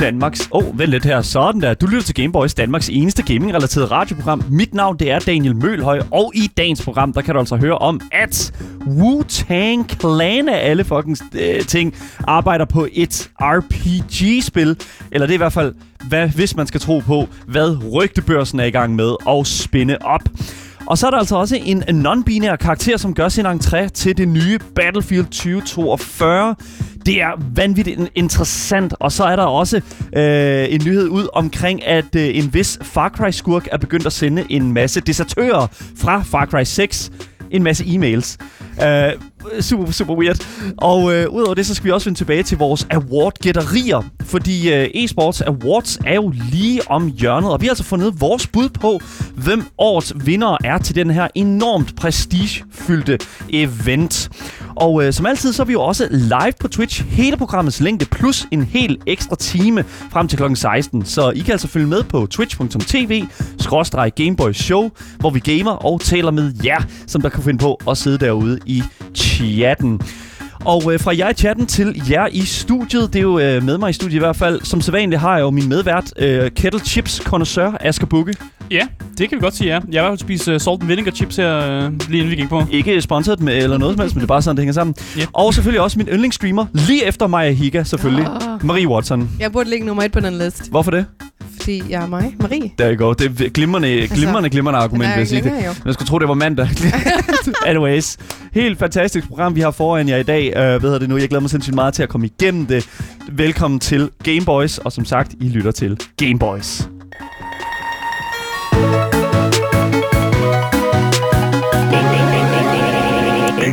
Danmarks... Åh, oh, vent lidt her. Sådan der. Du lytter til Gameboys, Danmarks eneste gaming-relateret radioprogram. Mit navn, det er Daniel Mølhøj, og i dagens program, der kan du altså høre om, at Wu-Tang Clan af alle fucking øh, ting arbejder på et RPG-spil. Eller det er i hvert fald, hvad, hvis man skal tro på, hvad rygtebørsen er i gang med at spinde op. Og så er der altså også en non-binær karakter, som gør sin entré til det nye Battlefield 2042. Det er vanvittigt interessant. Og så er der også øh, en nyhed ud omkring, at øh, en vis Far Cry-skurk er begyndt at sende en masse desertører fra Far Cry 6 en masse e-mails. Øh, super, super weird. Og øh, udover det, så skal vi også vende tilbage til vores award-gætterier. Fordi uh, eSports Awards er jo lige om hjørnet. Og vi har altså fundet vores bud på, hvem årets vinder er til den her enormt prestigefyldte event. Og øh, som altid, så er vi jo også live på Twitch. Hele programmets længde plus en hel ekstra time frem til kl. 16. Så I kan altså følge med på twitch.tv Gameboy Show, hvor vi gamer og taler med jer, som der kan finde på at sidde derude i chatten. Og øh, fra jer i chatten til jer i studiet, det er jo øh, med mig i studiet i hvert fald. Som sædvanligt har jeg jo min medvært, øh, Kettle Chips connoisseur Asger Bukke. Ja, det kan vi godt sige, ja. Jeg har været spise uh, salt and vinegar chips her, uh, lige inden vi gik på. Ikke sponsoret med eller noget som helst, men det er bare sådan, det hænger sammen. Ja. Og selvfølgelig også min yndlingsstreamer, lige efter Maja Higa selvfølgelig. Ah. Marie Watson. Jeg burde ligge nummer et på den liste, Hvorfor det? Fordi jeg er mig, Marie. Der går. Det er glimrende, glimrende, glimrende argument, vil jeg sige det. jo. Man skulle tro, det var mandag. Anyways. Helt fantastisk program, vi har foran jer i dag. Uh, hvad hedder det nu? Jeg glæder mig sindssygt meget til at komme igennem det. Velkommen til Gameboys, og som sagt, I lytter til Gameboys.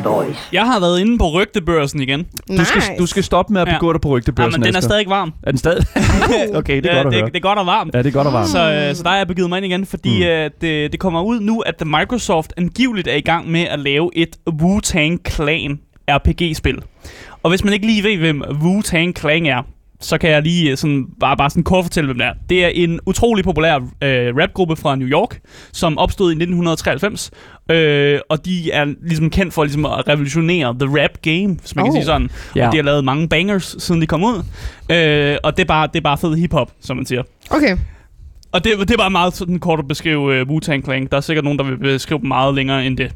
Gameboys. Jeg har været inde på rygtebørsen igen. Du skal, du skal stoppe med at Ja. begå dig på Ja, rygtebørsen, men den er Asger. stadig varm. Er den stadig? okay, det er Ja, godt at det, høre. det er godt og varmt. Ja, det er godt at varme. Så, øh, så der er jeg begivet mig ind igen, fordi Mm. mm. øh, det, det kommer ud nu, at Microsoft angiveligt er i gang med at lave et Wu-Tang Clan RPG-spil. Og hvis man ikke lige ved, hvem Wu-Tang Clan er, så kan jeg lige øh, sådan, bare, bare sådan kort fortælle, hvem det er. Det er en utrolig populær øh, rapgruppe fra New York, som opstod i 1993. Øh, og de er ligesom kendt for ligesom, at revolutionere the rap game, hvis man oh. Oh. kan sige sådan. Ja. Og de har lavet mange bangers, siden de kom ud. Øh, og det er bare, det er bare fed hiphop, som man siger. Okay. Og det, det er bare meget sådan kort at beskrive uh, Wu-Tang Clan. Der er sikkert nogen, der vil beskrive dem meget længere end det.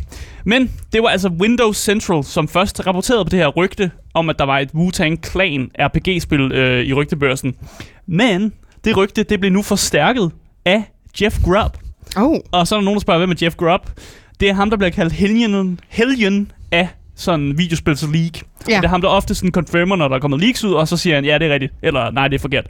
Men det var altså Windows Central, som først rapporterede på det her rygte, om at der var et Wu-Tang Clan RPG-spil uh, i rygtebørsen. Men det rygte, det blev nu forstærket af Jeff Grubb. Oh. Og så er der nogen, der spørger, hvem er Jeff Grubb? Det er ham, der bliver kaldt helgen, helgen af sådan videospils League. Ja. Det er ham, der ofte sådan confirmer, når der er kommet leaks ud, og så siger han, ja, det er rigtigt, eller nej, det er forkert.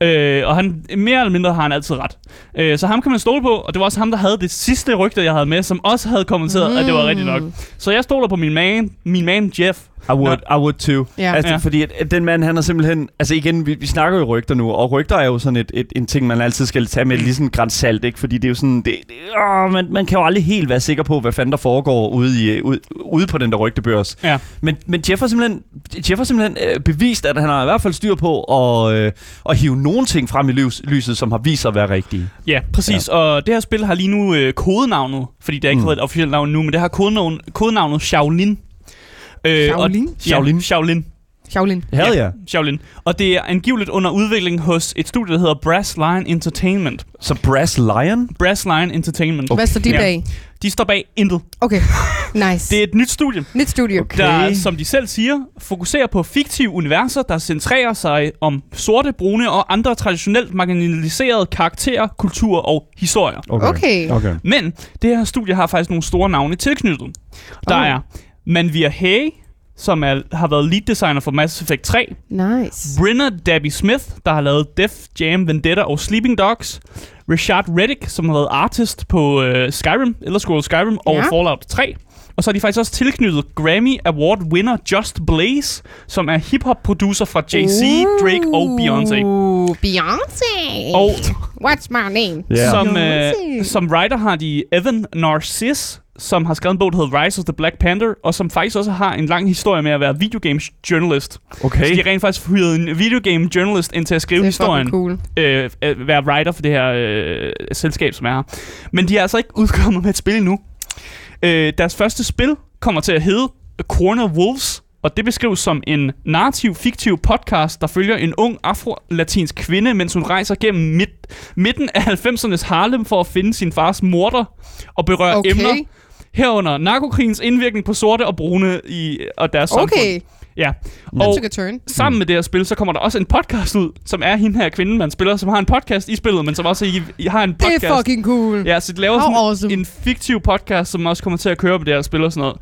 Øh, og han, mere eller mindre har han altid ret. Øh, så ham kan man stole på, og det var også ham, der havde det sidste rygte, jeg havde med, som også havde kommenteret, mm. at det var rigtigt nok. Så jeg stoler på min man, min man Jeff. I would, I would too. Ja. Altså, Ja. Fordi at, at den mand, han er simpelthen... Altså igen, vi, vi snakker jo rygter nu, og rygter er jo sådan et, et, en ting, man altid skal tage med lige sådan græns salt, ikke? Fordi det er jo sådan... Det, det, åh, man, man kan jo aldrig helt være sikker på, hvad fanden der foregår ude, i, ude, ude på den der rygtebørs. Ja. Men, men Jeff har simpelthen, Jeff har simpelthen øh, bevist, at han har i hvert fald styr på at, øh, at hive nogle ting frem i lys, lyset, som har vist sig at være rigtige. Ja, præcis. Ja. Og det her spil har lige nu øh, kodenavnet, fordi det er ikke Mm. et officielt navn nu, men det har kodenavn, kodenavnet Shaolin. Øh, Shaolin? Og? Ja, Shaolin. Shaolin. Hell ja. Shaolin. Og det er angiveligt under udvikling hos et studie, der hedder Brass Lion Entertainment. Så Brass Lion? Brass Lion Entertainment. Hvad står de Ja. bag? De står bag intet. Okay. Nice. Det er et nyt studie, Nyt studie. Okay. der, som de selv siger, fokuserer på fiktive universer, der centrerer sig om sorte, brune og andre traditionelt marginaliserede karakterer, kultur og historier. Okay. okay. Men det her studie har faktisk nogle store navne tilknyttet. Der Oh. er Manvir Hay, som er, har været lead designer for Mass Effect 3. Nice. Brenner Dabby Smith, der har lavet Def Jam, Vendetta og Sleeping Dogs. Richard Reddick, som har været artist på uh, Skyrim, eller Scrolls Skyrim og Ja. Fallout 3. Og så har de faktisk også tilknyttet Grammy Award winner Just Blaze, som er hip-hop producer fra Jay-Z, Drake og Beyoncé. Beyoncé. Og What's my name? Ja. som, Beyoncé. øh, som writer har de Evan Narciss, som har skrevet en bog, der hedder Rise of the Black Panther, og som faktisk også har en lang historie med at være videogames journalist. Okay. Så de har rent faktisk hyret en videogame journalist ind til at skrive Det er historien. cool. Øh, øh, være writer for det her øh, selskab, som er her. Men de er altså ikke udkommet med et spil endnu. Øh, deres første spil kommer til at hedde Corner Wolves, og det beskrives som en narrativ, fiktiv podcast, der følger en ung afro-latinsk kvinde, mens hun rejser gennem midt, midten af 90'ernes Harlem for at finde sin fars morter og berøre Okay. emner herunder narkokrigens indvirkning på sorte og brune i, og deres Okay, samfund. Ja, og turn. sammen med det her spil, så kommer der også en podcast ud, som er hende her kvinde, man spiller, som har en podcast i spillet, men som også i, i har en Det podcast. er fucking cool. Ja, så de laver How sådan awesome. en fiktiv podcast, som også kommer til at køre på det her spil og sådan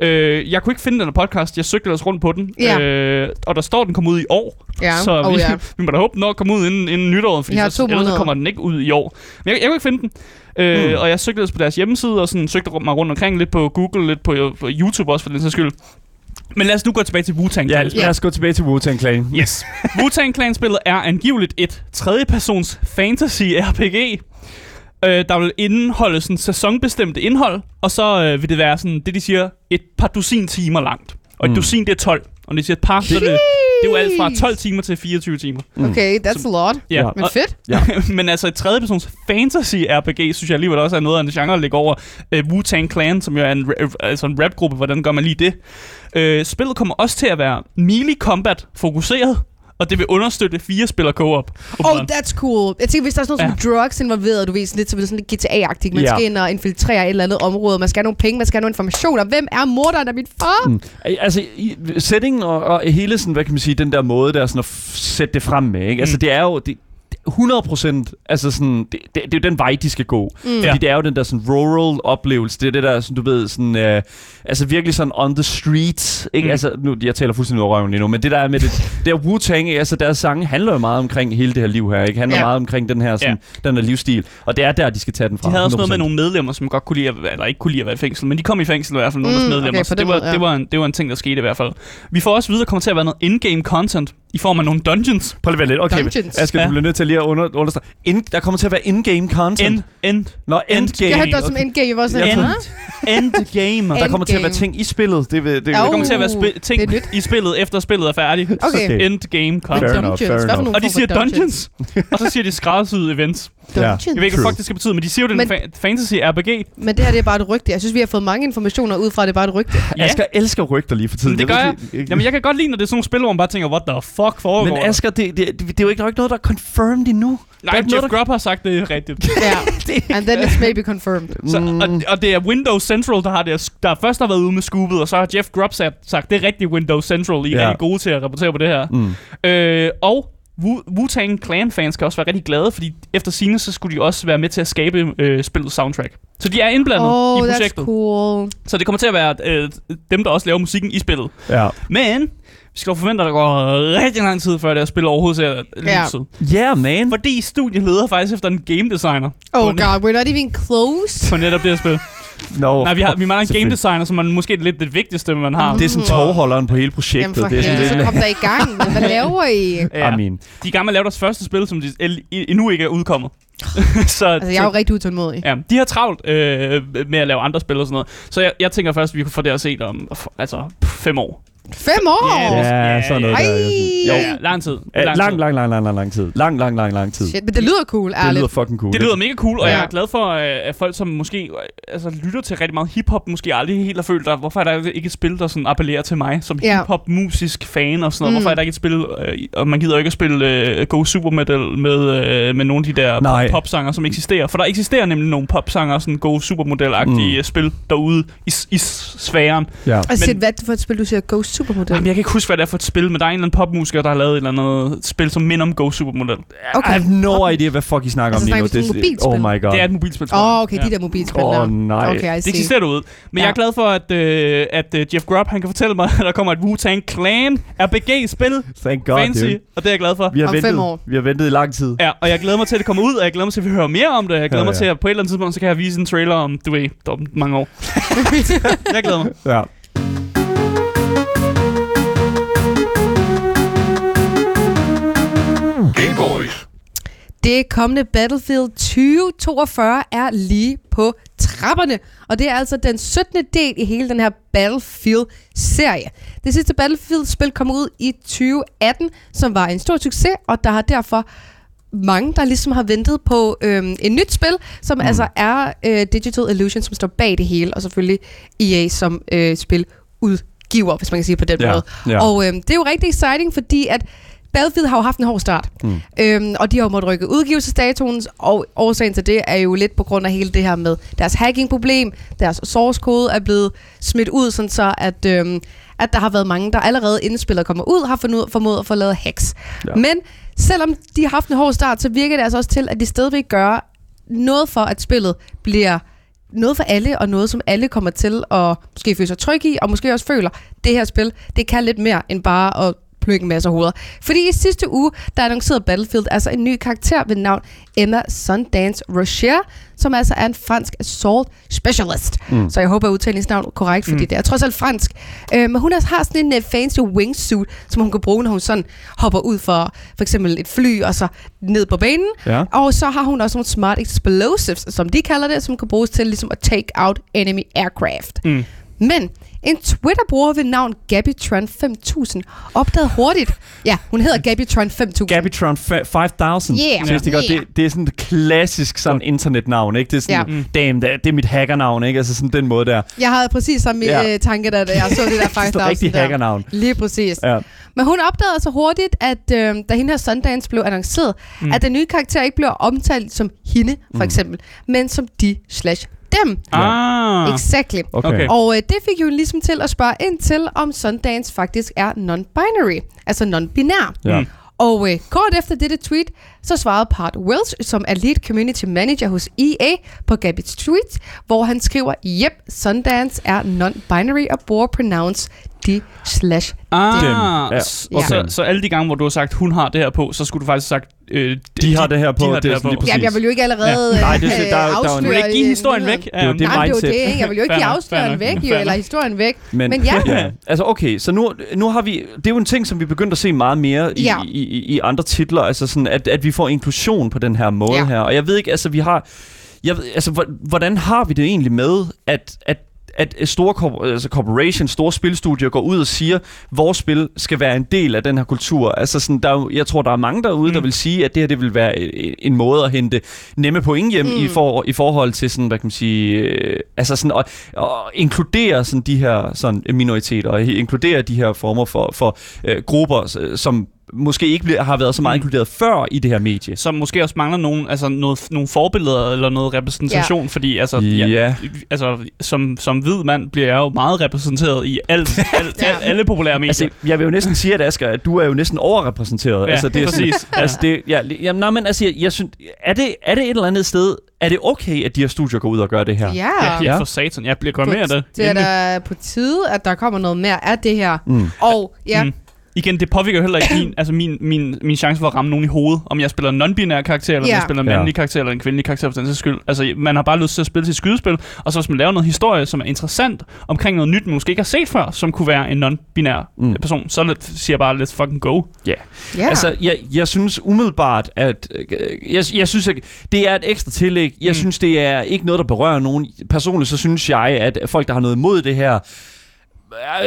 noget. Øh, jeg kunne ikke finde den her podcast, jeg søgte ellers rundt på den. Ja. Øh, og der står, den kommer ud i år. Ja, Så oh vi, ja. vi må da håbe, den nok kommer ud inden, inden nytåret, to ellers så kommer den ikke ud i år. Men jeg, jeg kunne ikke finde den. Øh, Mm. Og jeg søgte ellers på deres hjemmeside, og sådan søgte mig rundt omkring lidt på Google, lidt på, på YouTube også for den sags skyld. Men lad os nu gå tilbage til Wu-Tang. Ja, Clan. lad os gå tilbage til Wu-Tang Clan. Yes. Wu-Tang Clan-spillet er angiveligt et tredjepersons fantasy-RPG, øh, der vil indeholde sådan sæsonbestemte indhold, og så øh, vil det være sådan, det de siger, et par dusin timer langt. Og et Mm. mm. dusin, det er 12. Og når de siger et par, så er det, det er jo alt fra 12 timer til 24 timer. Okay, that's a lot. Ja. Men og, fedt. Ja. men altså et tredjepersons fantasy-RPG, synes jeg alligevel også er noget af en genre at lægge over øh, Wu-Tang Clan, som jo er en, ra- altså en rap-gruppe. Hvordan gør man lige det? Øh, spillet kommer også til at være melee combat fokuseret, og det vil understøtte fire spillere co-op. Oh, that's cool. Jeg tænker, hvis der er sådan noget som drugs involveret, du ved, sådan lidt, så bliver det sådan lidt GTA-agtigt. Man Ja. skal ind og infiltrere et eller andet område. Man skal have nogle penge, man skal have nogle informationer. Hvem er morderen af mit far? Mm. Altså, i, settingen og, og hele sådan, hvad kan man sige, den der måde, der er sådan at sætte det frem med, ikke? Altså, Mm. det er jo... Det, 100 procent, altså sådan, det, det, det er jo den vej, de skal gå. Mm. Fordi Ja. det er jo den der sådan rural oplevelse, det er det der, sådan, du ved, sådan, øh, altså virkelig sådan on the streets, ikke? Mm. Altså, nu, jeg taler fuldstændig over røven lige nu, men det der er med det, det er Wu-Tang, altså deres sange handler jo meget omkring hele det her liv her, ikke? Handler Ja. meget omkring den her, sådan, den her livsstil, og det er der, de skal tage den fra. De havde også noget med 100%. nogle medlemmer, som godt kunne lide at, eller ikke kunne lide at være i fængsel, men de kom i fængsel i hvert fald, nogle af Mm, medlemmer. okay, så det var, måde, ja. det, var en, det var en ting, der skete i hvert fald. Vi får også videre, kommer til at være noget in-game content i form af nogle dungeons. Prøv lige at lidt. Okay, Dungeons. Asger, Ja. du bliver nødt til lige at under, understrege. In, der kommer til at være in-game content. End, end, Nå, end- endgame. Jeg hørte det som endgame. Ja, end, endgame. Der kommer til at være ting i spillet. Det, vil, det, Der det kommer til at være Uh, spi- ting i spillet, efter spillet er færdigt. Okay. Okay. Endgame content. Fair enough, fair enough. Og de siger dungeons, og så siger de skræddersyede events. Ja. Dungeons. Jeg ved ikke, hvad fuck det skal betyde, men de siger jo, det er en fa- fantasy RPG. Men det her det er bare et rygte. Jeg synes, vi har fået mange informationer ud fra, at det er bare et rygte. Ja. Asger elsker rygter lige for tiden. Men det gør jeg. Jamen, jeg kan godt lide, når det er sådan nogle spil, hvor man bare tænker, what the fuck foregår Men? Asger, det, det, det, det er jo ikke, der er ikke noget, der er confirmed endnu. Nej, der er Jeff noget, der- Grubb har sagt, det er rigtigt. Ja. And then it's maybe confirmed. Så, Mm. og, og det er Windows Central, der har det, der først har været ude med scoopet, og så har Jeff Grubb sagt, sagt det er rigtigt Windows Central, I er Ja. rigtig gode til at rapportere på det her. Mm. Øh, og Wu- Wu-Tang Clan-fans kan også være rigtig glade, fordi efter sine så skulle de også være med til at skabe øh, spillets soundtrack. Så de er indblandet Oh, i that's projektet. cool. Så det kommer til at være øh, dem, der også laver musikken i spillet. Ja. Men vi skal jo forvente, at der går rigtig lang tid, før det her spil overhovedet ser Ja. lyset. Yeah, man. Fordi studiet leder faktisk efter en game designer Oh god, we're not even close. på netop det her spil. No. Nej, vi, har, vi mangler en game designer, som er måske lidt det vigtigste, man har. Det er sådan togholderen på hele projektet. Jamen for det er sådan så kom der i gang. Men Hvad laver I? Ja. I mean, De er i gang med at lave deres første spil, som de endnu ikke er udkommet. så, Altså, jeg er jo rigtig utålmodig. Ja, de har travlt øh, med at lave andre spil og sådan noget. Så jeg, jeg tænker først, at vi kan få det at se om altså, fem år. Fem år? Ja, ja, ja, sådan noget Ej. der. Jo, ja, lang tid. Ja, Lang, lang, lang, lang, lang, lang, lang tid. Lang, lang, lang, lang tid. Shit, men det lyder cool, Det ærligt. lyder fucking cool. Det lyder mega cool, og Ja. jeg er glad for, øh, at folk, som måske altså, lytter til rigtig meget hiphop, måske aldrig helt har følt, at hvorfor er der ikke et spil, der sådan appellerer til mig som Ja. hiphop-musisk fan og sådan noget. Mm. Hvorfor er der ikke et spil, øh, og man gider jo ikke at spille øh, Go Super Metal med, øh, med nogle af de der Nej. popsanger, som eksisterer. For der eksisterer nemlig nogle popsanger, sådan Go Supermodel-agtige Mm. mm. spil derude i, i sfæren. Ja. Og shit, Men- hvad er det for et spil, du siger? Ghost Supermodel? Jamen, jeg kan ikke huske, hvad det er for et spil, men der er en eller anden popmusiker, der har lavet et eller andet spil, som minder om Go Supermodel. I have no idea, hvad fuck I snakker Altså, om lige nu. mobilspil? oh my god. Det er et mobilspil, Åh, oh, okay, de der mobilspil Åh, der. nej. Okay, I Det eksisterer derude. Men Ja. jeg er glad for, at, øh, at øh, Jeff Grubb han kan fortælle mig, at der kommer et Wu-Tang Clan RPG-spil. Thank god, Fancy. dude. Og det er jeg glad for. Vi har, Om fem ventet, år. vi har ventet i lang tid. Ja, og jeg glæder mig til, at det kommer ud, og jeg glæder mig til, at vi hører mere om det. Jeg glæder Ja, mig ja. til, at på et eller andet tidspunkt, så kan jeg vise en trailer om, du ved, om mange år. jeg glæder mig. Ja. Det kommende Battlefield 2042 er lige på trapperne, og det er altså den 17. del i hele den her Battlefield-serie. Det sidste Battlefield-spil kom ud i 2018, som var en stor succes, og der har derfor mange, der ligesom har ventet på øhm, et nyt spil, som mm. altså er øh, Digital Illusion, som står bag det hele, og selvfølgelig EA som øh, spil udgiver, hvis man kan sige på den Ja, måde. ja. Og øhm, det er jo rigtig exciting, fordi at Battlefield har jo haft en hård start, Mm. øhm, og de har jo måttet rykke udgivelsesdatoen, og årsagen til det er jo lidt på grund af hele det her med deres hacking-problem. Deres source code er blevet smidt ud, sådan så at, øhm, at der har været mange, der allerede inden spillet kommer ud, har fundet, formået at få lavet hacks. Ja. Men selvom de har haft en hård start, så virker det altså også til, at de stadigvæk gør noget for, at spillet bliver noget for alle, og noget, som alle kommer til at måske føle sig trygge i, og måske også føler, det her spil, det kan lidt mere end bare at plukke en masse hoveder. Fordi i sidste uge, der annoncerede Battlefield altså en ny karakter ved navn Emma Sundance Rocher, som altså er en fransk assault specialist. Mm. Så jeg håber, jeg udtaler hendes navn korrekt, fordi mm. det er trods alt fransk. Øh, men hun har har sådan en uh, fancy wingsuit, som hun kan bruge, når hun sådan hopper ud for for eksempel et fly, og så ned på banen. Ja. Og så har hun også nogle smart explosives, som de kalder det, som kan bruges til ligesom at take out enemy aircraft. Mm. Men en Twitter-bruger ved navn Gabitron5000 opdagede hurtigt, ja, hun hedder Gabitron5000. Gabitron fa- 5000. Yeah. Synes de godt, Yeah. det, det er sådan et klassisk sådan internetnavn, ikke? Det er sådan, Ja. ja. damn, det er, det er mit hackernavn, ikke? Altså sådan den måde der. Jeg havde præcis samme Ja. ja. tanke, da jeg så det der Det er 5000 rigtig hackernavn. Lige præcis. Ja. Men hun opdagede altså hurtigt, at øh, da hende her Sundance blev annonceret, Mm. mm. at den nye karakter ikke bliver omtalt som hende, for Mm. eksempel, men som de slash dem. Ah. Exactly. Okay. Okay. Og øh, det fik jo ligesom til at spørge ind til, om Sundance faktisk er non-binary, altså non-binær. Ja. Mm. Og øh, kort efter dette tweet, så svarede Part Welch, som er lead community manager hos EA, på Gabits tweet, hvor han skriver, Yep, Sundance er non-binary og bruger pronounce de slash Ah, Dem. Ja, okay. så, så alle de gange, hvor du har sagt, hun har det her på, så skulle du faktisk have sagt... Øh, De har det her på, De har det det er her på. lige præcis. Jeg vil jo ikke allerede Ja. Nej, det- øh, der- der- er en- Du afsløre vil ikke give historien væk. Det er jo det Nej, det er jo det, ikke? Jeg vil jo ikke give afsløren væk, jo, eller historien væk. Men, Men ja. ja. Altså okay, så nu, nu har vi... Det er jo en ting, som vi er begyndt at se meget mere i, Ja. i, i, i andre titler. Altså sådan, at, at vi får inklusion på den her måde Ja. her. Og jeg ved ikke, altså vi har... Jeg ved, altså, hvor- hvordan har vi det egentlig med, at, at at store corp- altså corporations, store spilstudier går ud og siger, at vores spil skal være en del af den her kultur. Altså sådan, der er, jeg tror, der er mange derude, mm. der vil sige, at det her det vil være en, en måde at hente nemme point hjem mm. i, for, i forhold til sådan, hvad kan man sige, øh, altså sådan at, at inkludere sådan de her sådan minoriteter, og inkludere de her former for, for øh, grupper, øh, som måske ikke bliver, har været så meget Mm. inkluderet før i det her medie. Som måske også mangler nogen, altså noget, nogle forbilleder eller noget repræsentation, ja. fordi altså, ja. Ja. altså som, som hvid mand bliver jeg jo meget repræsenteret i alt, alt, Ja. alt alle populære medier. Altså, jeg vil jo næsten sige, at Asger, at du er jo næsten overrepræsenteret. Ja, altså, det er sådan- præcis. altså, det, ja, jamen, nej, men altså, jeg, jeg synes, er det, er det et eller andet sted, er det okay, at de her studier går ud og gør det her? Ja, ja, Ja. for satan. Jeg bliver godt med af det. det er da på tide, at der kommer noget mere af det her. Mm. Og ja, Mm. Igen, det påvirker heller ikke min, altså min, min, min chance for at ramme nogen i hovedet, om jeg spiller en non-binær karakter, eller om Ja. jeg spiller en mandlig karakter, eller en kvindelig karakter for den sags skyld. Altså, man har bare lyst til at spille sit skydespil, og så hvis man laver noget historie, som er interessant, omkring noget nyt, man måske ikke har set før, som kunne være en non-binær Mm. person, så let, siger jeg bare, let's fucking go. ja. Altså, jeg, jeg synes umiddelbart, at... Øh, jeg, jeg synes, at det er et ekstra tillæg. Jeg Mm. synes, det er ikke noget, der berører nogen. Personligt så synes jeg, at folk, der har noget imod det her,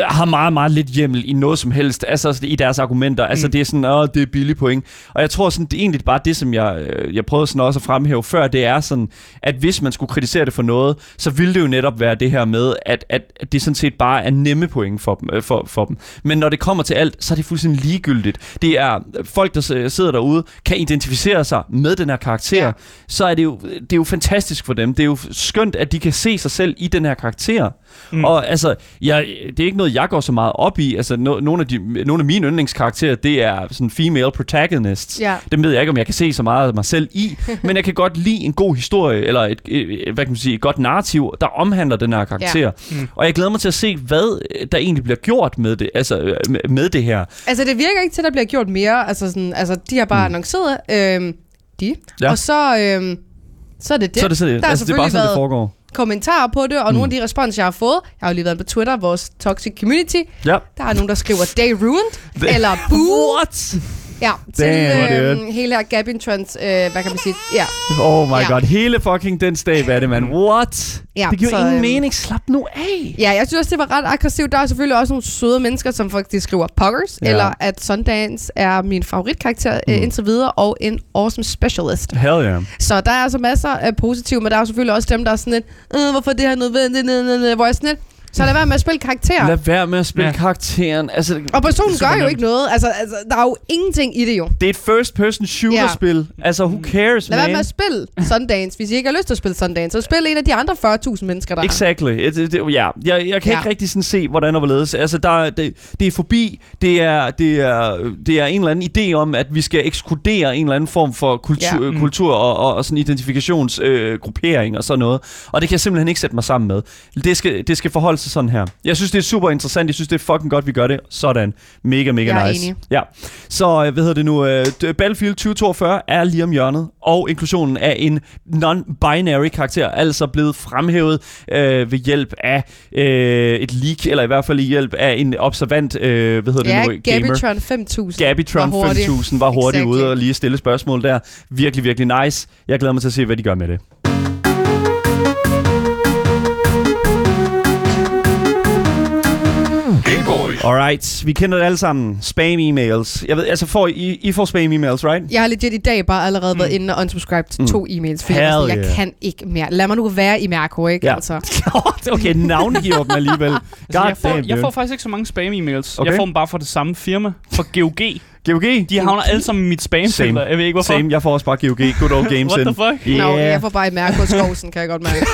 har meget, meget lidt hjemmel i noget som helst, altså i deres argumenter. Altså Mm. det er sådan, åh, det er billige point. Og jeg tror sådan, det er egentlig bare det, som jeg, øh, jeg prøvede sådan også at fremhæve før, det er sådan, at hvis man skulle kritisere det for noget, så ville det jo netop være det her med, at, at at det sådan set bare er nemme point for dem, øh, for, for dem. Men når det kommer til alt, så er det fuldstændig ligegyldigt. Det er øh, folk, der sidder derude, kan identificere sig med den her karakter, Ja. så er det, jo, det er jo fantastisk for dem. Det er jo skønt, at de kan se sig selv i den her karakter. Mm. Og altså, jeg, det er ikke noget, jeg går så meget op i. Altså, no, nogle, af de, nogle af mine yndlingskarakterer, det er sådan female protagonists. Ja. Dem ved jeg ikke, om jeg kan se så meget af mig selv i, men jeg kan godt lide en god historie, eller et, et, hvad kan man sige, et godt narrativ, der omhandler den her karakter. Ja. Mm. Og jeg glæder mig til at se, hvad øh, der egentlig bliver gjort med det, altså, øh, med, det her. Altså, det virker ikke til, at der bliver gjort mere. Altså, sådan, altså de har bare Mm. annonceret, øhm, de, Ja. og så, øhm, så er det det. Så er det, så, Der har altså, det er bare sådan, det været- foregår. Kommentarer på det, og Mm. nogle af de respons, jeg har fået, jeg har jo lige været på Twitter, vores toxic community, Ja. der er nogen, der skriver, day ruined, eller boo, What? Ja, til Damn, øh, hele her Gabin Trans, øh, hvad kan man sige? Ja, Oh my Ja. god, hele fucking den stab er det, man. What? Ja, det giver så, ingen øhm, mening. Slap nu af. Ja, jeg synes også, det var ret aggressivt. Der er selvfølgelig også nogle søde mennesker, som faktisk skriver Poggers, Ja. eller at Sundance er min favoritkarakter mm. Mm. indtil videre, og en awesome specialist. Hell yeah. Så der er altså masser af positive, men der er selvfølgelig også dem, der er sådan lidt, øh, hvorfor er det her nødvendigt, nød, nød, nød, hvor jeg sådan lidt, så lad være med at spille karakterer. Lad være med at spille Ja. ja. karakteren. Altså, Og personen er gør jo nemt. ikke noget. Altså, altså, der er jo ingenting i det jo. det er et first-person shooter-spil. Altså, who cares, Lad være med man? at spille Sundance, hvis I ikke har lyst til at spille Sundance. Så spil en af de andre 40.000 mennesker, der er. Exactly. Det, det, ja. Jeg, jeg kan Ja. ikke rigtig sådan se, hvordan og hvorledes. Altså, der, er- det, det er forbi. Det er, det, er, det er en eller anden idé om, at vi skal ekskludere en eller anden form for kultur, Ja. ja. Mm. kultur og, og, og sådan identifikationsgruppering øh, og sådan noget. Og det kan jeg simpelthen ikke sætte mig sammen med. Det skal, det skal forholde sig sådan her. Jeg synes, det er super interessant. Jeg synes, det er fucking godt, vi gør det. Sådan. Mega, mega Jeg er nice. enig. Ja. Så, øh, hvad hedder det nu? øh, Battlefield 2042 er lige om hjørnet, og inklusionen af en non-binary karakter er altså blevet fremhævet øh, ved hjælp af øh, et leak, eller i hvert fald i hjælp af en observant, øh, hvad hedder Ja, det nu? gamer. Gabytron 5000. Gabitron var hurtig. 5000 var hurtigt Exactly. ude og lige stille spørgsmål der. Virkelig, virkelig nice. Jeg glæder mig til at se, hvad de gør med det. Alright, vi kender det alle sammen. Spam-emails. Jeg ved, altså, får I, I får spam-emails, right? Jeg har legit i dag bare allerede mm. været inde og unsubscribe til Mm. to e-mails, fordi jeg, var sådan, Hell jeg yeah. kan ikke mere. Lad mig nu være i Mærko, ikke? Ja. Altså. okay, navngiver dem alligevel. God Altså, jeg, får, damn, jeg får faktisk ikke så mange spam-emails. Okay. Jeg får dem bare fra det samme firma, fra GOG. GOG? De havner alle sammen i mit spam Same. Jeg ved ikke, hvorfor. Same, jeg får også bare GOG. Good old games What in. the fuck? Yeah. Yeah. jeg får bare i Mærko skovsen, kan jeg godt mærke.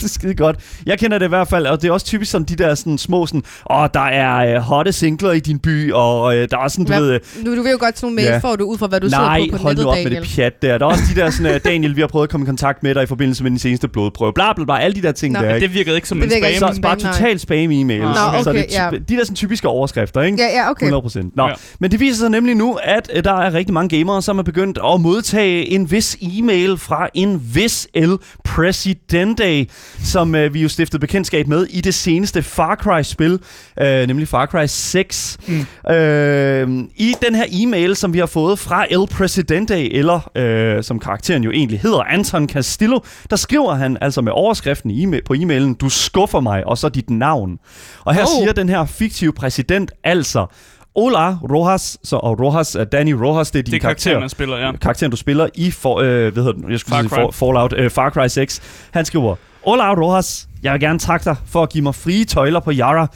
Det er skide godt. Jeg kender det i hvert fald, og det er også typisk sådan de der sådan små sådan, åh, der er øh, hotte singler i din by, og øh, der er sådan, du Hvad? ved, øh, Nu, du ved jo godt, sådan nogle mails Ja. får du ud fra, hvad du nej, sidder på på hold nettet, nu op Daniel. med det pjat der. Der er også de der sådan, øh, Daniel, vi har prøvet at komme i kontakt med dig i forbindelse med den seneste blodprøve, bla bla bla, alle de der ting Nå, der, ikke? det virkede ikke som Det en spam. ikke Så som så bare spam, totalt spam-e-mails. Nå, så okay, det, er ty- ja. De der sådan typiske overskrifter, ikke? Ja, ja, okay. 100%. Nå, Ja. ja. men det viser sig nemlig nu, at øh, der er rigtig mange gamere, som er begyndt at modtage en vis e-mail fra en vis El Presidente, som øh, vi jo stiftede bekendtskab med i det seneste Far Cry-spil, øh, nemlig Far Cry 6. Mm. Øh, I den her e-mail, som vi har fået fra El Presidente, eller øh, som karakteren jo egentlig hedder, Anton Castillo, der skriver han altså med overskriften i e- på e-mailen, du skuffer mig, og så dit navn. Og her Oh. siger den her fiktive præsident altså, Ola Rojas, så, og Rojas er Danny Rojas, det er din Det er karakteren, karakter, man spiller, ja. karakteren, du spiller i for, øh, hvad hedder den? Jeg skulle Far sige for, Fallout, øh, Far Cry 6. Han skriver, Ola Rojas, jeg vil gerne takke dig for at give mig frie tøjler på Yara.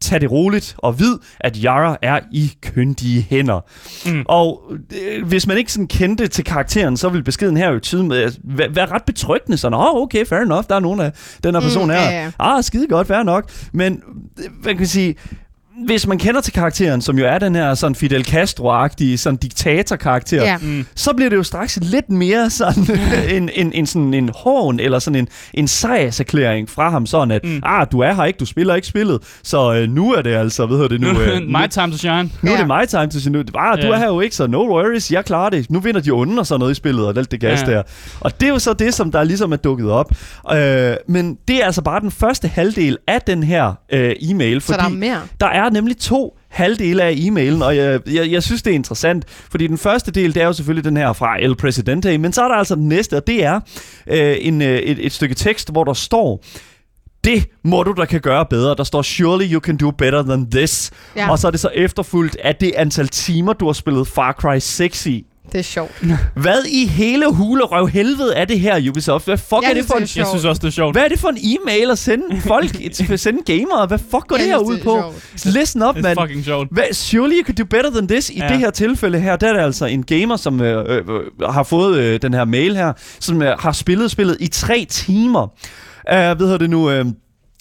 Tag det roligt og vid, at Yara er i kyndige hænder. Mm. Mm. Og øh, hvis man ikke sådan kendte til karakteren, så vil beskeden her jo tyde med at være, være ret betryggende. Sådan, åh, oh, okay, fair enough, der er nogen af den her Mm, person her. ja, ja. Ah, skide godt, fair nok. Men, øh, hvad kan man sige, hvis man kender til karakteren, som jo er den her sådan Fidel Castro-agtige sådan diktatorkarakter, Ja. Mm. så bliver det jo straks lidt mere sådan en, en, en, sådan en hån, eller sådan en, en sejrserklæring fra ham, sådan at, Mm. ah, du er her ikke, du spiller ikke spillet, så øh, nu er det altså, hvad hedder det nu? Nu, øh, my time to shine. nu er Ja. det my time to sige, ah, du Ja. er her jo ikke, så no worries, jeg klarer det. Nu vinder de onde og sådan noget i spillet, og alt det gas Ja. der. Og det er jo så det, som der ligesom er dukket op. Øh, men det er altså bare den første halvdel af den her øh, e-mail, Så fordi der er mere. der er nemlig to halvdele af e-mailen, og jeg, jeg, jeg synes, det er interessant, fordi den første del, det er jo selvfølgelig den her fra El Presidente, men så er der altså den næste, og det er øh, en, øh, et, et stykke tekst, hvor der står, det må du da kan gøre bedre. Der står, surely you can do better than this. Ja. Og så er det så efterfulgt af det antal timer, du har spillet Far Cry 6 i. Det er sjovt. Hvad i hele hulerøv helvede er det her, Ubisoft? Hvad fuck Jeg er det for det en... er sjovt. Jeg synes også, det er sjovt. Hvad er det for en e-mail at sende folk, at sende gamere? Hvad fuck går Jeg det her ud det på? sjovt. Listen up, Det er mand. fucking sjovt. Hvad, surely you could do better than this. I Ja. det her tilfælde her, der er det altså en gamer, som øh, øh, øh, har fået øh, den her mail her, som øh, har spillet spillet i tre timer. Uh, hvad hedder det nu? Øh,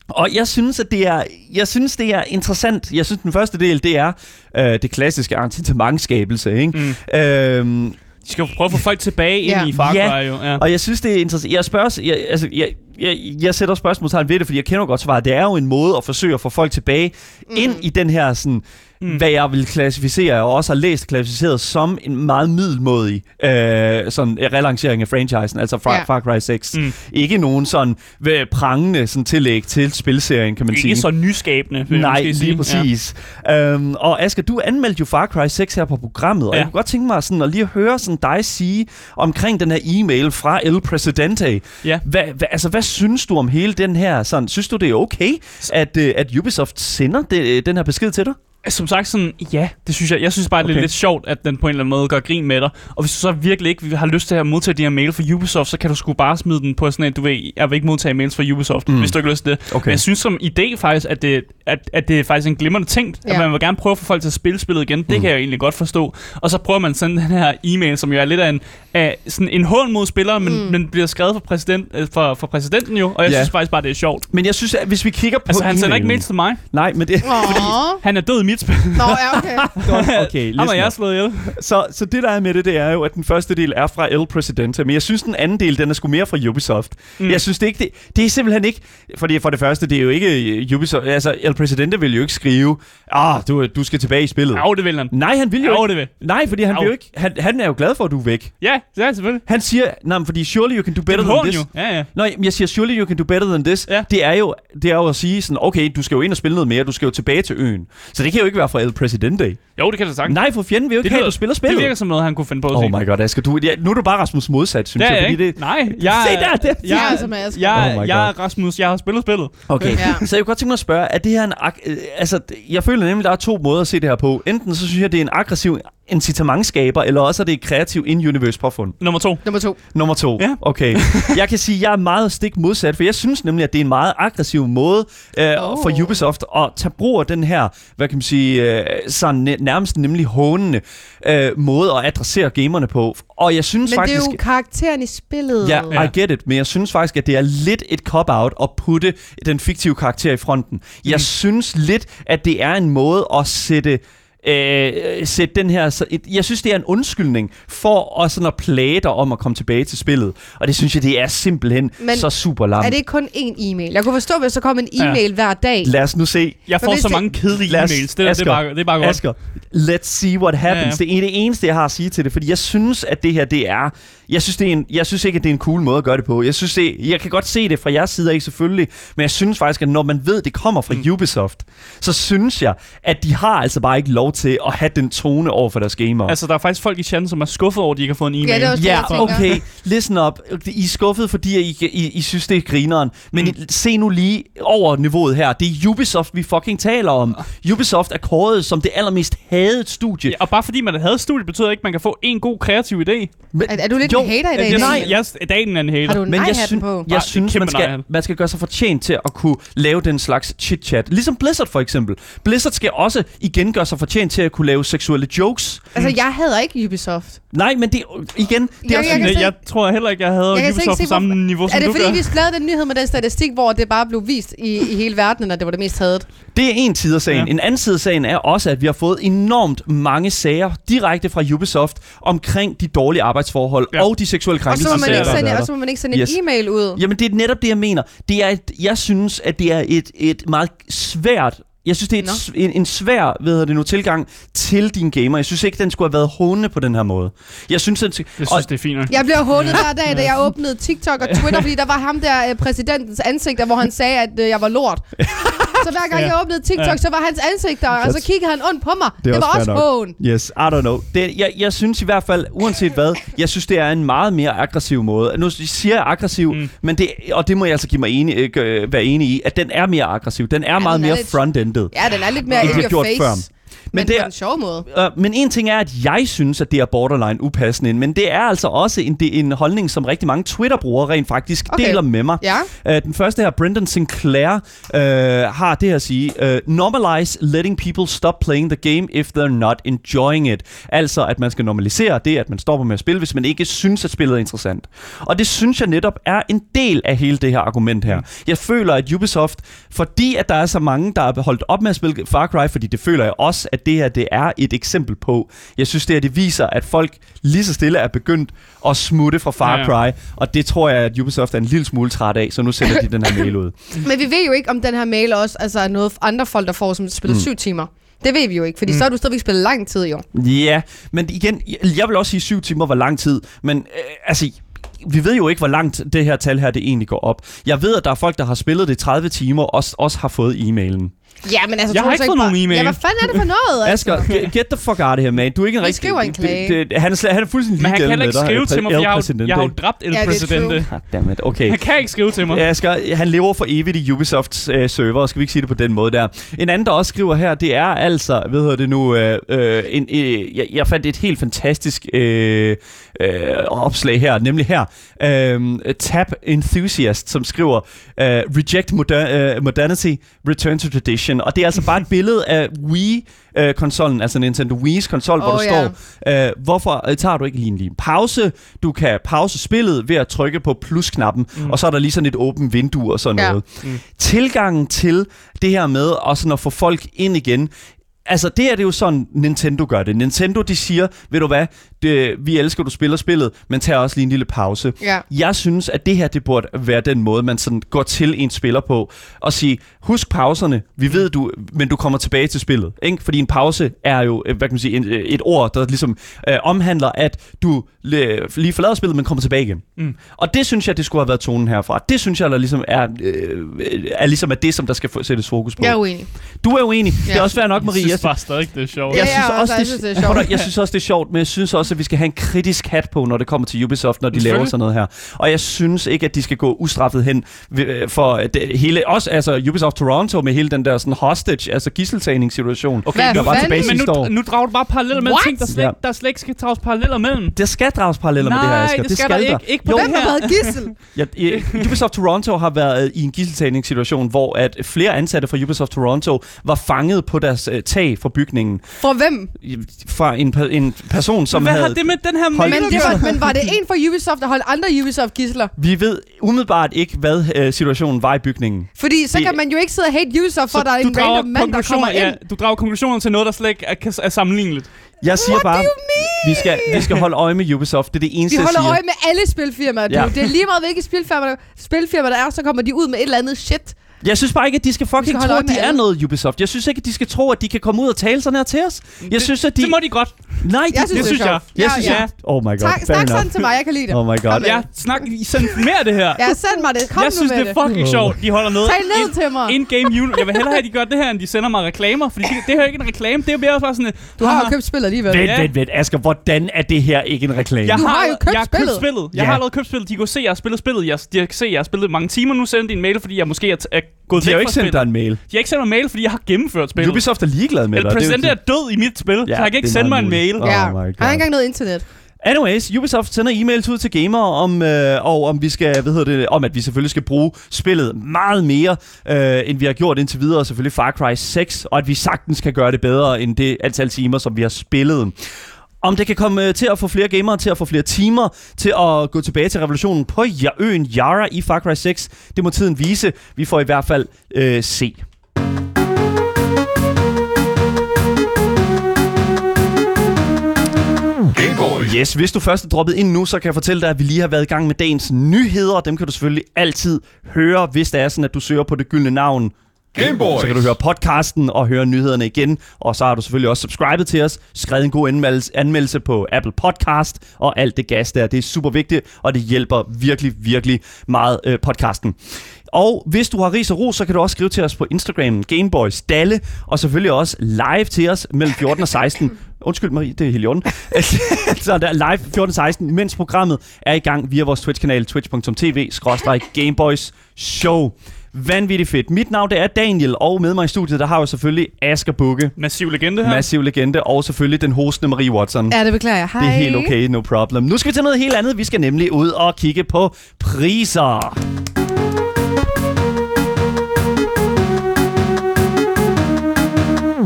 og jeg synes, at det er, jeg synes, det er interessant. Jeg synes, den første del, det er øh, det klassiske incitamentskabelse, ikke? Mm. Øhm, De skal prøve at få folk tilbage ind Ja. i Far Cry, Ja. jo. Ja. og jeg synes, det er interessant. Jeg spørger, jeg, altså, jeg, jeg, jeg sætter spørgsmålstegn ved det, fordi jeg kender godt svaret. Det er jo en måde at forsøge at få folk tilbage mm. ind i den her sådan, mm. hvad jeg vil klassificere, og også har læst klassificeret som en meget middelmådig øh, sådan relancering af franchisen, altså Far, Ja. Far Cry 6. Mm. Ikke nogen sådan øh, prangende sådan tillæg til spilserien, kan man sige. Ikke så nyskabende, Nej, lige sige. præcis. Ja. Øhm, og Asger, du anmeldte jo Far Cry 6 her på programmet, og Ja. jeg kunne godt tænke mig sådan at lige høre sådan dig sige omkring den her e-mail fra El Presidente. Ja. Hvad, hvad, altså, hvad synes du om hele den her? Sådan, synes du, det er okay, at, øh, at Ubisoft sender det, øh, den her besked til dig? Som sagt, sådan, ja, det synes jeg. Jeg synes bare, okay. det Okay. er lidt sjovt, at den på en eller anden måde gør grin med dig. Og hvis du så virkelig ikke har lyst til at modtage de her mail fra Ubisoft, så kan du sgu bare smide den på sådan et, du ved, jeg vil ikke modtage mails fra Ubisoft, Mm. hvis du ikke har lyst til det. Okay. Men jeg synes som idé faktisk, at det, at, at det er faktisk en glimrende ting, ja. At man vil gerne prøve at få folk til at spille spillet igen. Det Mm. kan jeg jo egentlig godt forstå. Og så prøver man sende den her e-mail, som jo er lidt af en, af sådan en hån mod spilleren, men, Mm. men bliver skrevet for, præsident, øh, for, for præsidenten jo. Og jeg Ja. synes faktisk bare, det er sjovt. Men jeg synes, at hvis vi kigger på Altså, han sender ikke mails til mig. Nej, men det... Åh. Han er død i mit spil. Nå, ja, okay. Okay, Ham har listen jeg up. slået ihjel. Så, så det der er med det, det er jo, at den første del er fra El Presidente, men jeg synes, den anden del, den er sgu mere fra Ubisoft. Mm. Jeg synes det ikke, det, det er simpelthen ikke, fordi for det første, det er jo ikke øh, Ubisoft, altså El Presidente vil jo ikke skrive, ah, du, du skal tilbage i spillet. Jo, det vil han. Nej, han vil jo Jo, ikke. det vil. Nej, fordi han, vil jo ikke, han, han er jo glad for, at du er væk. Ja, det er selvfølgelig. Han siger, nej, men fordi surely you can do better than this. jo. Ja, ja. Nå, men jeg siger, surely you can do better than this. Ja. Det, er jo, det er jo at sige sådan, okay, du skal jo ind og spille noget mere, du skal jo tilbage til øen. Så det kan jo ikke være fra El Presidente. Jo, det kan det sagtens. Nej, for fjenden vil jo ikke Det have, at du spiller Det spillet. virker som noget, han kunne finde på at Oh sige. my god, Asger, du, ja, nu er du bare Rasmus modsat, synes Det er jeg. jeg Fordi det, Nej, jeg, Se der, det- jeg, Ja, altså med Asger. jeg, Oh my jeg er Rasmus, jeg har spillet spillet. Okay, Ja. så jeg kunne godt tænke mig at spørge, er det her en... øh, altså, jeg føler nemlig, der er to måder at se det her på. Enten så synes jeg, det er en aggressiv incitamentskaber, eller også er det et kreativ in-universe påfund. Nummer to. Nummer to. Nummer to. Ja. Okay. Jeg kan sige, at jeg er meget stik modsat, for jeg synes nemlig, at det er en meget aggressiv måde øh, Oh. for Ubisoft at tage brug af den her, hvad kan man sige, øh, sådan næ- nærmest nemlig hånende øh, måde at adressere gamerne på. Og jeg synes Men faktisk... det er jo karakteren i spillet. Ja, Ja. I get it, men jeg synes faktisk, at det er lidt et cop-out at putte den fiktive karakter i fronten. Jeg Mm. synes lidt, at det er en måde at sætte øh, sætte den her... så- et- Jeg synes, det er en undskyldning for at, sådan at plage dig om at komme tilbage til spillet. Og det synes jeg, det er simpelthen Men så super lamt. Er det ikke kun én e-mail? Jeg kunne forstå, hvis der kom en Ja. e-mail hver dag. Lad os nu se. Jeg får så det- mange kedelige Lad os- e-mails. Det, det, er Asger, bare, det er bare godt. Asger, let's see what happens. Ja, Ja, ja. Det er det eneste, jeg har at sige til det, fordi jeg synes, at det her, det er... Jeg synes, det er en, jeg synes ikke, at det er en cool måde at gøre det på. Jeg, synes, det, jeg kan godt se det fra jeres side af, selvfølgelig, men jeg synes faktisk, at når man ved, at det kommer fra mm. Ubisoft, så synes jeg, at de har altså bare ikke lov til at have den tone over for deres gamere. Altså, der er faktisk folk i chatten, som er skuffet over, at de ikke har fået en e-mail. Ja, det er også Ja, tænker. okay. Listen up. I er skuffet, fordi I, I, I synes, det er grineren. Men mm. se nu lige over niveauet her. Det er Ubisoft, vi fucking taler om. Ubisoft er kåret som det allermest hadet studie. Ja, og bare fordi man havde studiet, betyder ikke, at man kan få en god kreativ idé. Men, Er, er du lidt Jo, en hater i dag? Jeg, nej, jeg, i dag er en hater. Har du en Men jeg, syn, på? jeg synes, man skal, man skal gøre sig fortjent til at kunne lave den slags chit-chat. Ligesom Blizzard for eksempel. Blizzard skal også igen gøre sig fortjent til at kunne lave seksuelle jokes. Altså, jeg hader ikke Ubisoft. Nej, men det igen... Det er Jeg- også jeg jeg, se- jeg tror heller ikke, jeg havde Jeg ikke Ubisoft se, på samme hvorfor- niveau, som Er det du fordi, gør. vi lavede den nyhed med den statistik, hvor det bare blev vist i, i hele verden, at det var det mest hadet? Det er en side af sagen. Ja. En anden side af sagen er også, at vi har fået enormt mange sager direkte fra Ubisoft omkring de dårlige arbejdsforhold Ja. og de seksuelle Og så krænkelser. må man ikke sende, og så må man ikke sende Yes. en e-mail ud. Jamen, det er netop det, jeg mener. Det er et, jeg synes, at det er et, et meget svært... Jeg synes, det er et, en, en svær hedder det nu, tilgang til din gamer. Jeg synes ikke, den skulle have været hånende på den her måde. Jeg synes, at, Jeg og, synes, det er fint. Jeg blev hånet hver dag, da jeg åbnede TikTok og Twitter, fordi der var ham der øh, præsidentens ansigt, der, hvor han sagde, at øh, jeg var lort. Så hver gang Ja. jeg åbnede TikTok, Ja. så var hans ansigt der, og så kiggede han ondt på mig. Det Det, var også også fair nok. hån. Yes, I don't know. Det, jeg, jeg synes i hvert fald, uanset hvad, jeg synes, det er en meget mere aggressiv måde. Nu siger jeg aggressiv, Mm. men det, og det må jeg altså give mig enig, øh, være enig i, at den er mere aggressiv. Den er Ja, meget den er mere lidt- front-ended. Ja, den er lidt mere in your face. før. Men, det det på er- en sjov måde. Uh, men en ting er, at jeg synes, at det er borderline upassende, men det er altså også en, det er en holdning, som rigtig mange Twitter-brugere rent faktisk Okay. deler med mig. Ja. Uh, den første her, Brendan Sinclair, uh, har det her at sige, uh, normalize letting people stop playing the game if they're not enjoying it. Altså, at man skal normalisere det, at man stopper med at spille, hvis man ikke synes, at spillet er interessant. Og det synes jeg netop er en del af hele det her argument her. Jeg føler, at Ubisoft, fordi at der er så mange, der er holdt op med at spille Far Cry, fordi det føler jeg også, at det her det er et eksempel på. Jeg synes, det her det viser, at folk lige så stille er begyndt at smutte fra Far Ja. Cry, og det tror jeg, at Ubisoft er en lille smule træt af, så nu sender de den her mail ud. Men vi ved jo ikke, om den her mail også altså, er noget andre folk, der får, som spiller Mm. syv timer. Det ved vi jo ikke, fordi mm. så har du stadigvæk spillet lang tid jo. Ja, men igen, jeg vil også sige, at syv timer var lang tid, men øh, altså, vi ved jo ikke, hvor langt det her tal her det egentlig går op. Jeg ved, at der er folk, der har spillet det i 30 timer, og også, også har fået e-mailen. Ja, men altså... Jeg har ikke så fået nogen e-mail. Ja, hvad fanden er det for noget? altså? Asger, get, the fuck out of here, man. Du er ikke en rigtig... skriver en klage. Det, det, han, er, han er fuldstændig Men han kan ligeglad heller ikke med dig, skrive til mig, for jeg har, jeg har jo dræbt El Ja, det er Presidente. true. Goddammit, okay. Han kan ikke skrive til mig. Ja, Asger, han lever for evigt i Ubisofts øh, server, skal vi ikke sige det på den måde der. En anden, der også skriver her, det er altså, hvad hedder det nu, øh, øh, en, øh, jeg, jeg fandt et helt fantastisk øh, øh, opslag her, nemlig her, øh, Tab Enthusiast, som skriver, øh, Reject moder- øh, Modernity, Return to Tradition. Og det er altså bare et billede af Wii-konsollen, altså Nintendo Wii's konsol, hvor Åh, der ja. står, øh, hvorfor øh, tager du ikke lige en lige en pause? Du kan pause spillet ved at trykke på plusknappen, mm. og så er der lige sådan et åbent vindue og sådan Ja. noget. Mm. Tilgangen til det her med og sådan at få folk ind igen, Altså, det er det jo sådan, Nintendo gør det. Nintendo, de siger, ved du hvad, det, vi elsker, du spiller spillet, men tag også lige en lille pause. Ja. Jeg synes, at det her, det burde være den måde, man sådan går til en spiller på, og sige, husk pauserne, vi ved du, men du kommer tilbage til spillet. Ikke? Fordi en pause er jo, øh, hvad kan man sige, en, øh, et ord, der ligesom øh, omhandler, at du øh, lige forlader spillet, men kommer tilbage igen. Mm. Og det synes jeg, det skulle have været tonen herfra. Det synes jeg, der ligesom er, øh, er ligesom er det, som der skal sættes fokus på. Jeg er uenig. Du er uenig. Ja. Det er også fair nok, Marie. Synes bare stadig, det er sjovt. Jeg, synes ja, også, altså, det, det er sjovt. jeg synes også, det er sjovt, men jeg synes også, at vi skal have en kritisk hat på, når det kommer til Ubisoft, når de laver sådan noget her. Og jeg synes ikke, at de skal gå ustraffet hen øh, for det hele, også altså Ubisoft Toronto med hele den der sådan hostage, altså gisseltagningssituation. Okay, Hvad der var tilbage Men nu, år. nu drager du bare paralleller What? ting, der slet, Ja. der slet ikke skal drages paralleller mellem. Der skal drages paralleller med det her, Nej, Asger. det skal der ikke. Ikke på Jo, det Hvem har her. været gissel? Ja, i- Ubisoft Toronto har været i en gisseltagningssituation, hvor at flere ansatte fra Ubisoft Toronto var fanget på deres øh, tag for bygningen For hvem? fra en, en person, som Hvad havde... har det med den her mail Men, det var, men var det en fra Ubisoft, der holdt andre Ubisoft gisler? Vi ved umiddelbart ikke, hvad øh, situationen var i bygningen. Fordi så Det- kan man jo ikke sidde og hate Ubisoft for, der er en random mand, der kommer ind. Ja, du drager konklusioner til noget, der slet ikke er, er sammenligneligt. Jeg siger What bare, do you vi skal, vi skal holde øje med Ubisoft. Det er det Vi eneste, jeg holder siger. øje med alle spilfirmaer, du. Ja. Det er lige meget, hvilke spilfirma der, spilfirma der er, så kommer de ud med et eller andet shit. Jeg synes bare ikke, at de skal fucking skal tro, at de er noget Ubisoft. Jeg synes ikke, at de skal tro, at de kan komme ud og tale sådan her til os. Jeg Det- synes, at de... Det må de godt. Nej, Jeg synes, det synes jeg. Jeg synes, ja. jeg... Oh my god, Tak, snak sådan til mig, jeg kan lide det. Oh my god. Ja, snak, send mere af det her. Ja, send mig det. Kom jeg nu synes, med det er fucking sjovt. De holder noget Tag ned in- til mig. in-game unit. Jeg vil hellere have, at de gør det her, end de sender mig reklamer. Fordi det, det her er ikke en reklame. Det er mere bare sådan, at Du har jo købt spillet alligevel. Vent, vent, vent. Asger, hvordan er det her ikke en reklame? Jeg Du har, har jo købt jeg har købt spillet. Jeg har allerede købt spillet. De kunne se, at jeg har spillet spillet. Jeg, de kan se, at jeg har spillet mange timer nu. Sendte de en mail, fordi jeg måske er, er gået de har jo væk ikke sendt spillet. dig en mail. De har ikke sendt mig en mail, fordi jeg har gennemført spillet. Ubisoft er ligeglad med El dig. Det er Presidente er død i mit spil, Ja, så han kan ikke sende mig en mail. Ja, Oh my han har ikke engang noget internet. Anyways, Ubisoft sender e-mails ud til gamere om, øh, og om vi skal, hvad hedder det, om at vi selvfølgelig skal bruge spillet meget mere, øh, end vi har gjort indtil videre, og selvfølgelig Far Cry 6, og at vi sagtens kan gøre det bedre end det antal timer, som vi har spillet. Om det kan komme øh, til at få flere gamere til at få flere timer til at gå tilbage til revolutionen på øen Yara i Far Cry 6, det må tiden vise. Vi får i hvert fald øh, se. Yes, hvis du først er droppet ind nu, så kan jeg fortælle dig, at vi lige har været i gang med dagens nyheder. Dem kan du selvfølgelig altid høre, hvis det er sådan, at du søger på det gyldne navn. Gameboys. Så kan du høre podcasten og høre nyhederne igen. Og så har du selvfølgelig også subscribet til os, skrevet en god anmeldelse, på Apple Podcast og alt det gas der. Det er super vigtigt, og det hjælper virkelig, virkelig meget øh, podcasten. Og hvis du har ris og ros, så kan du også skrive til os på Instagram, Gameboys Dalle, og selvfølgelig også live til os mellem 14 og 16. Undskyld Marie, det er orden. så der er live 14 og 16, mens programmet er i gang via vores Twitch-kanal, twitch.tv-gameboys show. Vanvittigt fedt. Mit navn det er Daniel, og med mig i studiet, der har jeg selvfølgelig Asger Bukke, Massiv legende her. massiv legende, og selvfølgelig den hostende Marie Watson. Ja, det beklager jeg. Hej. Det er helt okay, no problem. Nu skal vi til noget helt andet. Vi skal nemlig ud og kigge på priser.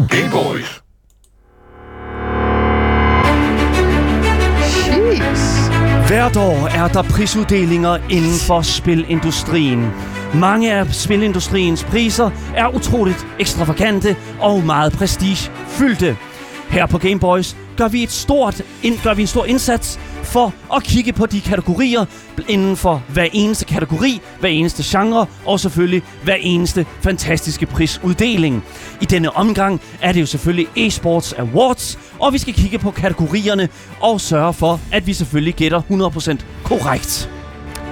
Gameboys. Jeez. Hvert år er der prisuddelinger inden for spilindustrien. Mange af spilindustriens priser er utroligt ekstravagante og meget prestigefyldte. Her på Gameboys gør vi, et stort, ind, gør vi en stor indsats for at kigge på de kategorier inden for hver eneste kategori, hver eneste genre og selvfølgelig hver eneste fantastiske prisuddeling. I denne omgang er det jo selvfølgelig eSports Awards, og vi skal kigge på kategorierne og sørge for, at vi selvfølgelig gætter 100% korrekt.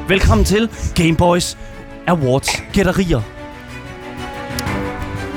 Velkommen til Gameboys Awards gætterier.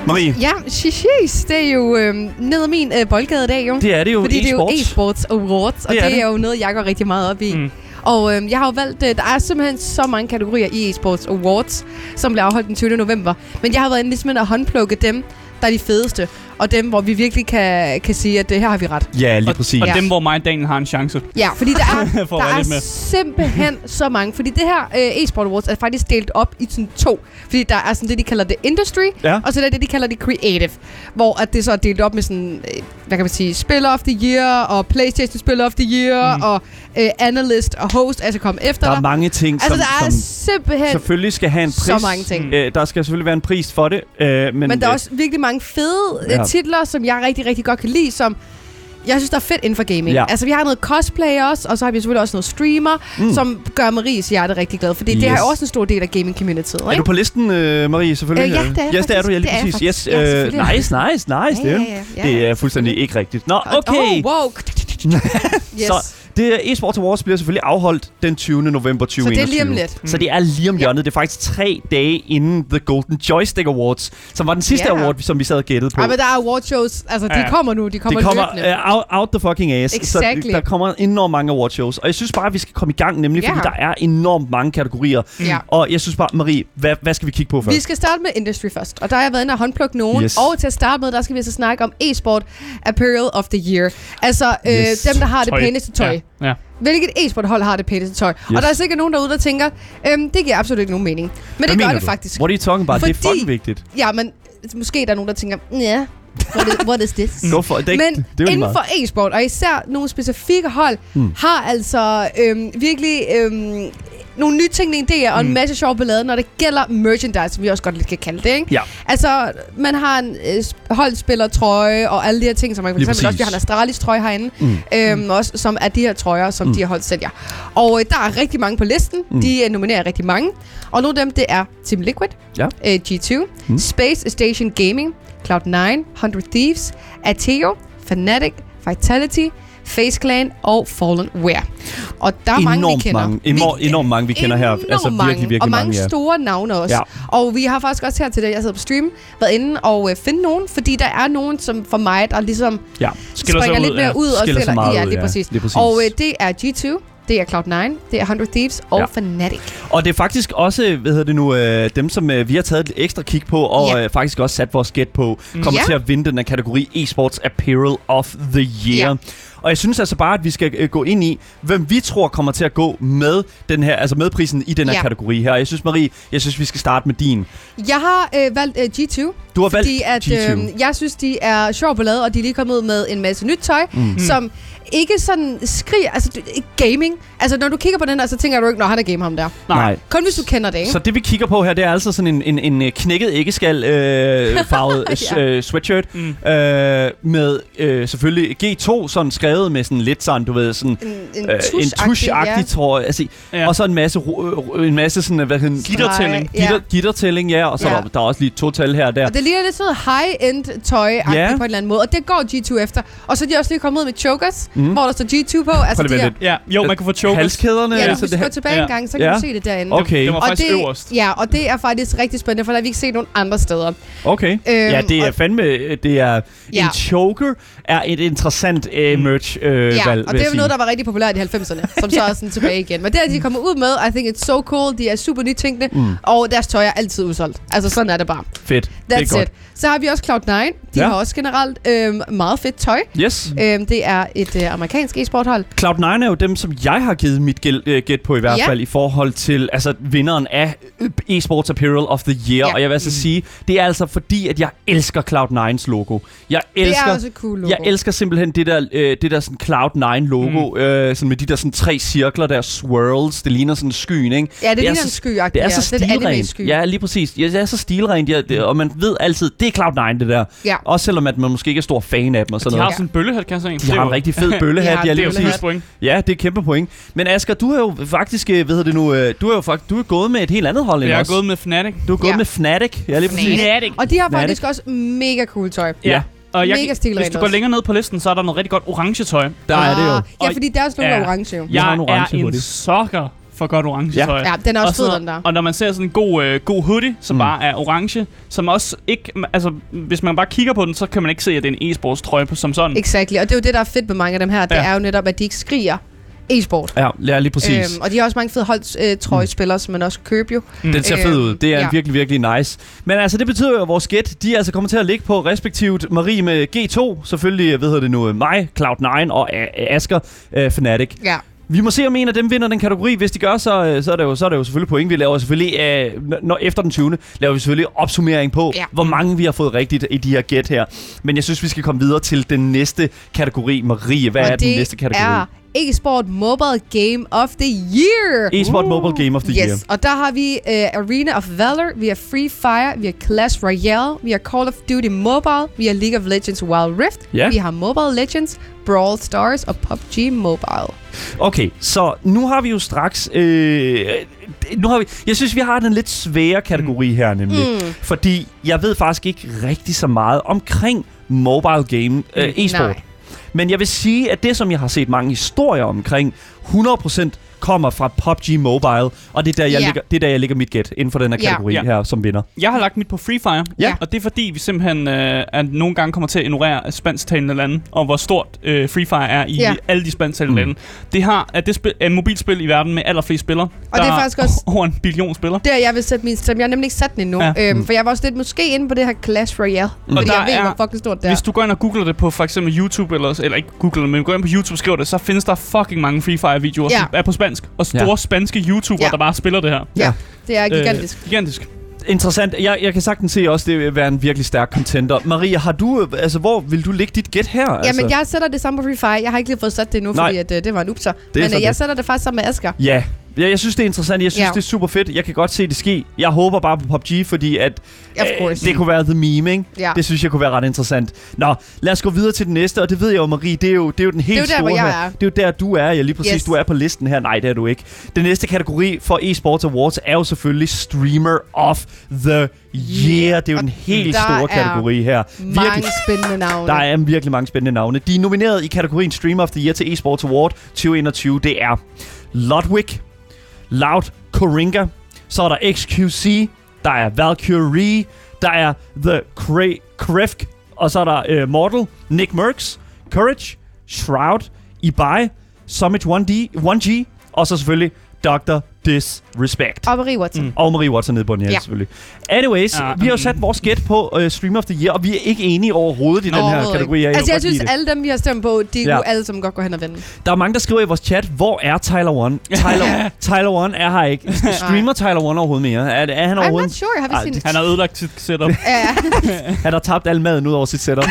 Marie, Ja, shishis, det er jo øh, ned ad min øh, boldgade i dag, jo. det er det jo Fordi det er jo e-sports. awards, og Det det er er, det. jo noget, jeg går rigtig meget op i. Mm. Og øh, jeg har jo valgt, øh, der er simpelthen så mange kategorier i e-sports awards, som bliver afholdt den 20. november. Men jeg har været inde ligesom at håndplukke dem, der er de fedeste. Og dem, hvor vi virkelig kan, kan sige, at det her har vi ret. Ja, lige Og, præcis. og Ja. dem, hvor mig og Daniel har en chance. Ja, fordi der er, der er simpelthen så mange. Fordi det her øh, e-sport awards er faktisk delt op i sådan to. Fordi der er sådan det, de kalder det industry, Ja. og så er der det, de kalder det creative. Hvor at det så er delt op med sådan, øh, hvad kan man sige, Spiller of the Year, og Playstation Spiller of the Year, Mm. og øh, Analyst og Host, altså komme efter Der er dig. mange ting, Altså, som, der er som simpelthen... selvfølgelig skal have en pris. så mange ting. Øh, der skal selvfølgelig være en pris for det. Øh, men, Men der er øh, også virkelig mange fede Ja. Titler, som jeg rigtig, rigtig godt kan lide, som jeg synes, der er fedt inden for gaming. Ja. Altså, vi har noget cosplay også, og så har vi selvfølgelig også noget streamer, Mm. som gør Maries hjerte rigtig glad, fordi yes. det er også en stor del af gaming-communityet, Er ikke? du på listen, øh, Marie, selvfølgelig? Øh, ja, det er yes, det er du, ja, lige Det er præcis. Yes. Ja, øh, nice, nice, nice. Ja, det, ja, ja, ja, det er fuldstændig ikke rigtigt. Nå, okay. Oh, wow. yes. Så det er eSports Awards bliver selvfølgelig afholdt den 20. november Så 2021. det er lige om lidt. Så det er lige om Ja. hjørnet. Det er faktisk tre dage inden The Golden Joystick Awards, som var den sidste Ja. award, som vi sad og gættede på. Ej, men der er award shows, altså de Ja. kommer nu, de kommer, det kommer løbende. uh, out, out the fucking ass. Så Exactly. det- der kommer enormt mange award shows. Og jeg synes bare, at vi skal komme i gang, nemlig Ja. fordi der er enormt mange kategorier. Ja. Og jeg synes bare, Marie, hvad, hvad skal vi kigge på først? Vi skal starte med industry først, og der har jeg været inde og håndplukke nogen. Yes. Og til at starte med, der skal vi så snakke om e-sport Apparel of the Year. Altså øh, Yes. dem, der har det pæneste tøj. Ja. Ja. Hvilket e-sport hold har det pæneste tøj? Yes. Og der er sikkert nogen derude, der tænker, øhm, det giver absolut ikke nogen mening. Men Hvad det gør det du? faktisk. What are you talking about? Det er Fordi- fucking vigtigt. Ja, men måske der er nogen, der tænker, ja, what is, what is this? Go for. Det er, Men det er inden for e-sport, og især nogle specifikke hold, Mm. mm. har altså øhm, virkelig øhm, nogle nytænkende idéer og en Mm. masse sjov ballade, når det gælder merchandise, som vi også godt lidt kan kalde det, ikke? Ja. Altså, man har en øh, sp- holdspillertrøje og alle de her ting, som man for eksempel også, vi har en Astralis trøje herinde, Mm. øhm, også, som er de her trøjer, som Mm. mm. de her hold sælger. Og øh, der er rigtig mange på listen. Mm. Mm. De øh, nominerer rigtig mange. Og nogle af dem, det er Team Liquid, Ja. øh, G2, Mm. mm. Space Station Gaming, Cloud9, 100 Thieves, Ateo, Fnatic, Vitality, Face Clan og Fallenware. Og der er mange, vi Enormt kender. mange, enormt, enormt mange, vi kender her. Enormt Altså mange, virkelig, virkelig og mange, mange ja. store navne også. Ja. Og vi har faktisk også her til det, jeg sidder på stream, været inde og øh, finde nogen, fordi der er nogen, som for mig, der ligesom Ja. Skiller sig springer ud, lidt mere ja. ud og Skiller sig stiller. meget ja, ud, lige ja. præcis. Lige præcis. Og øh, det er G2, det er Cloud9, det er 100 Thieves og ja. Fnatic. Og det er faktisk også, hvad hedder det nu, øh, dem som øh, vi har taget et ekstra kig på, og Ja. øh, faktisk også sat vores gæt på, kommer Ja. til at vinde den her kategori Esports Apparel of the Year. Ja. Og jeg synes altså bare, at vi skal øh, gå ind i, hvem vi tror kommer til at gå med den her, altså med prisen i den her Ja. kategori her. Jeg synes, Marie, jeg synes, vi skal starte med din. Jeg har øh, valgt øh, G2, Du har valgt fordi at, G2. øh, jeg synes, de er sjov ballade, og de er lige kommet ud med en masse nyt tøj, Mm. mm. som ikke sådan skriger, altså gaming. Altså når du kigger på den der, så tænker du ikke, når han er game ham der. Nej. Kun hvis du kender det, ikke? Så det vi kigger på her, det er altså sådan en, en, en øh, knækket æggeskal øh, farvet Ja. øh, sweatshirt. Mm. Øh, med øh, selvfølgelig G2 sådan skrevet med sådan lidt sådan, du ved, sådan en, en øh, en tusch-agtig, tusch-agtig, tror jeg. Altså, Ja. ja. Og så en masse, ro- øh, en masse sådan, hvad hedder? Gittertælling. Ja. Gitter, gittertælling, ja. Og så Ja. ja. der, der er også lige to tal her og der. Og det ligner lidt sådan noget high-end tøj Ja. på en eller anden måde. Og det går G2 efter. Og så er de også lige kommet ud med chokers, Mm. mm. hvor der står G2 på. Altså Prøv lige her, Ja, jo, man kan få chokers. Halskæderne. ja, altså, hvis du det går tilbage ja. en gang, så kan Ja. du se det derinde. Okay, Det var faktisk det, øverst. Ja, og det er faktisk rigtig spændende, for der har vi ikke set nogen andre steder. okay. Øhm, ja, det er fandme, det er, Ja. en choker er et interessant øh, merch øh, Ja, valg, og det er jo noget, der var rigtig populært i 90'erne, som så er sådan tilbage igen. Men det er de kommet ud med. I think it's so cool. De er super nytænkende, Mm. og deres tøj er altid udsolgt. Altså sådan er det bare. Fedt. det er That's godt. it. Så har vi også Cloud9. De Ja. har også generelt øhm, meget fedt tøj. Yes. Øhm, det er et øh, amerikansk e-sporthold. Cloud9 er jo dem, som jeg har givet mit gæld, øh, gæt på i hvert Ja. fald, i forhold til altså, vinderen af øh, eSports Apparel of the Year. Ja. Og jeg vil altså sige, det er altså fordi, at jeg elsker Cloud9's logo. Jeg elsker, det er også et cool logo. jeg elsker simpelthen det der, øh, det der sådan Cloud9-logo, mm. øh, sådan med de der sådan tre cirkler der, swirls. Det ligner sådan skyen, ikke? Ja, det, Det er ligner så- en skyagtig. Det er ja. så stilrent. anime-sky. Ja, lige præcis. Ja, det er så stilrent. Jeg, det, det, og man ved altid, det er Cloud9 det der. Ja. Også selvom at man måske ikke er stor fan af dem og sådan De noget. har sådan en bøllehat, kan jeg se. De har en rigtig fed bøllehat, Ja, ja, Det er jo point. Ja, det er kæmpe point. Men Asger, du har jo faktisk, øh, hvad hedder det nu, øh, du har jo faktisk, du er gået med et helt andet hold end Jeg er gået med Fnatic. Du er gået Ja. med Fnatic. Ja, lige præcis. Fnatic. Og de har er faktisk også mega cool tøj. Ja. Og jeg, Mega stilrent hvis du går også. længere ned på listen, så er der noget rigtig godt orange tøj. Der er det jo. Ah, Ja, Og- fordi deres logo er orange jo. Jeg har Jeg en er orange en hoodie. sokker for godt orange Ja. tøj. Ja, den er også så- fed, den der. Og når man ser sådan en god, øh, god hoodie, som Mm. bare er orange, som også ikke... Altså, hvis man bare kigger på den, så kan man ikke se, at det er en e-sports trøje på som sådan. Exactly. Og det er jo det, der er fedt med mange af dem her. Det Ja. er jo netop, at de ikke skriger e-sport. Ja, ja, lige præcis. Øhm, og de har også mange fede holdtrøjespillere, som man også kan købe jo. Den ser fed ud. Det er ja. virkelig, virkelig nice. Men altså, det betyder jo, at vores gæt, de er altså kommer til at ligge på respektivt Marie med G2, selvfølgelig, hvad hedder det nu, mig, Cloud9 og A- Asker, uh, Fnatic. Ja. Vi må se, om en af dem vinder den kategori. Hvis de gør, så, øh, så, er, det jo, så er det jo selvfølgelig point. Vi laver selvfølgelig, øh, når, efter den 20. laver vi selvfølgelig opsummering på, Ja. hvor mange vi har fået rigtigt i de her gæt her. Men jeg synes, vi skal komme videre til den næste kategori. Marie, hvad og er den næste kategori? er e-sport mobile game of the year. E-sport Mobile Game of the yes, Year. og der har vi uh, Arena of Valor, vi har Free Fire, vi har Clash Royale, vi har Call of Duty Mobile, vi har League of Legends Wild Rift, Ja. vi har Mobile Legends, Brawl Stars og PUBG Mobile. Okay, så nu har vi jo straks... Øh, nu har vi, jeg synes, vi har den lidt svære kategori her nemlig. Mm. Fordi jeg ved faktisk ikke rigtig så meget omkring mobile game øh, e-sport. Nej. Men jeg vil sige, at det, som jeg har set mange historier omkring, 100% kommer fra PUBG Mobile, og det er der, jeg, Ja. ligger, det er der, jeg ligger mit gæt inden for den her kategori Ja. her som vinder. Jeg har lagt mit på Free Fire, Ja. og det er fordi, vi simpelthen øh, at nogle gange kommer til at ignorere spansktalende lande, og hvor stort øh, Free Fire er i Ja. alle de spansktalende Mm. lande. Det har at det spil, er et mobilspil i verden med allerflest spillere. Og det er faktisk også- over en billion spillere. Der jeg vil sætte min stemme. Jeg har nemlig ikke sat den endnu. Ja. Øhm, Mm. for jeg var også lidt måske inde på det her Clash Royale. Mm. Fordi Og der jeg ved, er- hvor fucking stort det er. Hvis du går ind og googler det på for eksempel YouTube, eller, eller ikke googler det, men går ind på YouTube og skriver det, så findes der fucking mange Free Fire-videoer, Ja. som er på spansk. Og store Ja. spanske YouTubere, Ja. der bare spiller det her. Ja, det er gigantisk. Øh, gigantisk. Interessant. Jeg, jeg kan sagtens se også, det vil være en virkelig stærk contender. Maria, har du, øh, altså, hvor vil du lægge dit gæt her? Ja, altså? men jeg sætter det samme på Free Fire. Jeg har ikke lige fået sat det endnu, Nej. fordi at, uh, det var en upser. er Men uh, jeg det. sætter det faktisk sammen med Asger. Ja, ja jeg synes, det er interessant. Jeg synes, Ja. det er super fedt. Jeg kan godt se det ske. Jeg håber bare på PUBG, fordi at, øh, det kunne være the meme, ikke? Ja. Det synes jeg kunne være ret interessant. Nå, lad os gå videre til den næste, og det ved jeg jo, Marie, det er jo, det er jo den helt Det er jo der, store her. er. Det er jo der, du er. Ja, lige præcis. Yes. Du er på listen her. Nej, det er du ikke. Den næste kategori for eSports Awards er jo selvfølgelig Streamer of the Year. Det er jo Og den helt er kategori her. Mange spændende navne. Der er virkelig mange spændende navne. De er nomineret i kategorien Streamer of the Year til eSports Award 2021. Det er Ludwig, Loud Coringa, så er der XQC, der er Valkyrie, der er The Cra- Krefk, og så er der uh, Mortal, Nick Merckx, Courage, Shroud, Ibai, Summit 1D, 1G, og så selvfølgelig Dr. Disrespect. Og Marie Watson. Mm. Og Marie Watson nede på den her, Ja. selvfølgelig. Anyways, Ja, vi har jo mm. sat vores gæt på uh, Stream of the Year, og vi er ikke enige overhovedet i den her Overhovedet kategori. ikke. Jeg, Altså, jeg synes, alle dem, vi har stemt på, de Ja. kunne alle sammen godt gå hen og vinde. Der er mange, der skriver i vores chat, hvor er Tyler One? Tyler, Tyler One er her ikke. Streamer Tyler One overhovedet mere? Er, er han I'm not overhovedet? sure. Har vi Ej, det- Han har ødelagt sit setup. Ja, Han har tabt al maden ud over sit setup.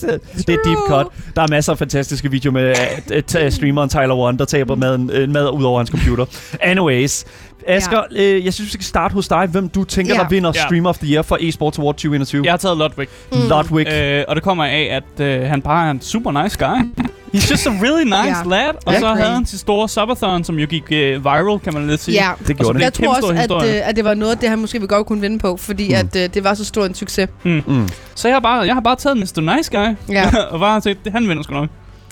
det er deep cut. Der er masser af fantastiske videoer med uh, uh, streameren Tyler One, der taber mad, øh, mad ud over hans computer. Anyways. Asger, ja. øh, jeg synes, vi skal starte hos dig. Hvem du tænker, Ja. der vinder Ja. Streamer of the Year for eSports Award 2021? Jeg har taget Ludwig. Mm. Ludwig. Øh, og det kommer af, at øh, han bare er en super nice guy. He's just a really nice Ja. lad. Og så Agree. havde han sit store subathon, som jo gik øh, viral, kan man lidt sige. ja. det gjorde det. Jeg tror også, at, øh, at det var noget af det, han måske ville godt kunne vinde på, fordi Mm. at, øh, det var så stor en succes. Mm. Så jeg har bare, jeg har bare taget Mr. Nice Guy. Ja. og bare tænkt, han vinder sgu nok.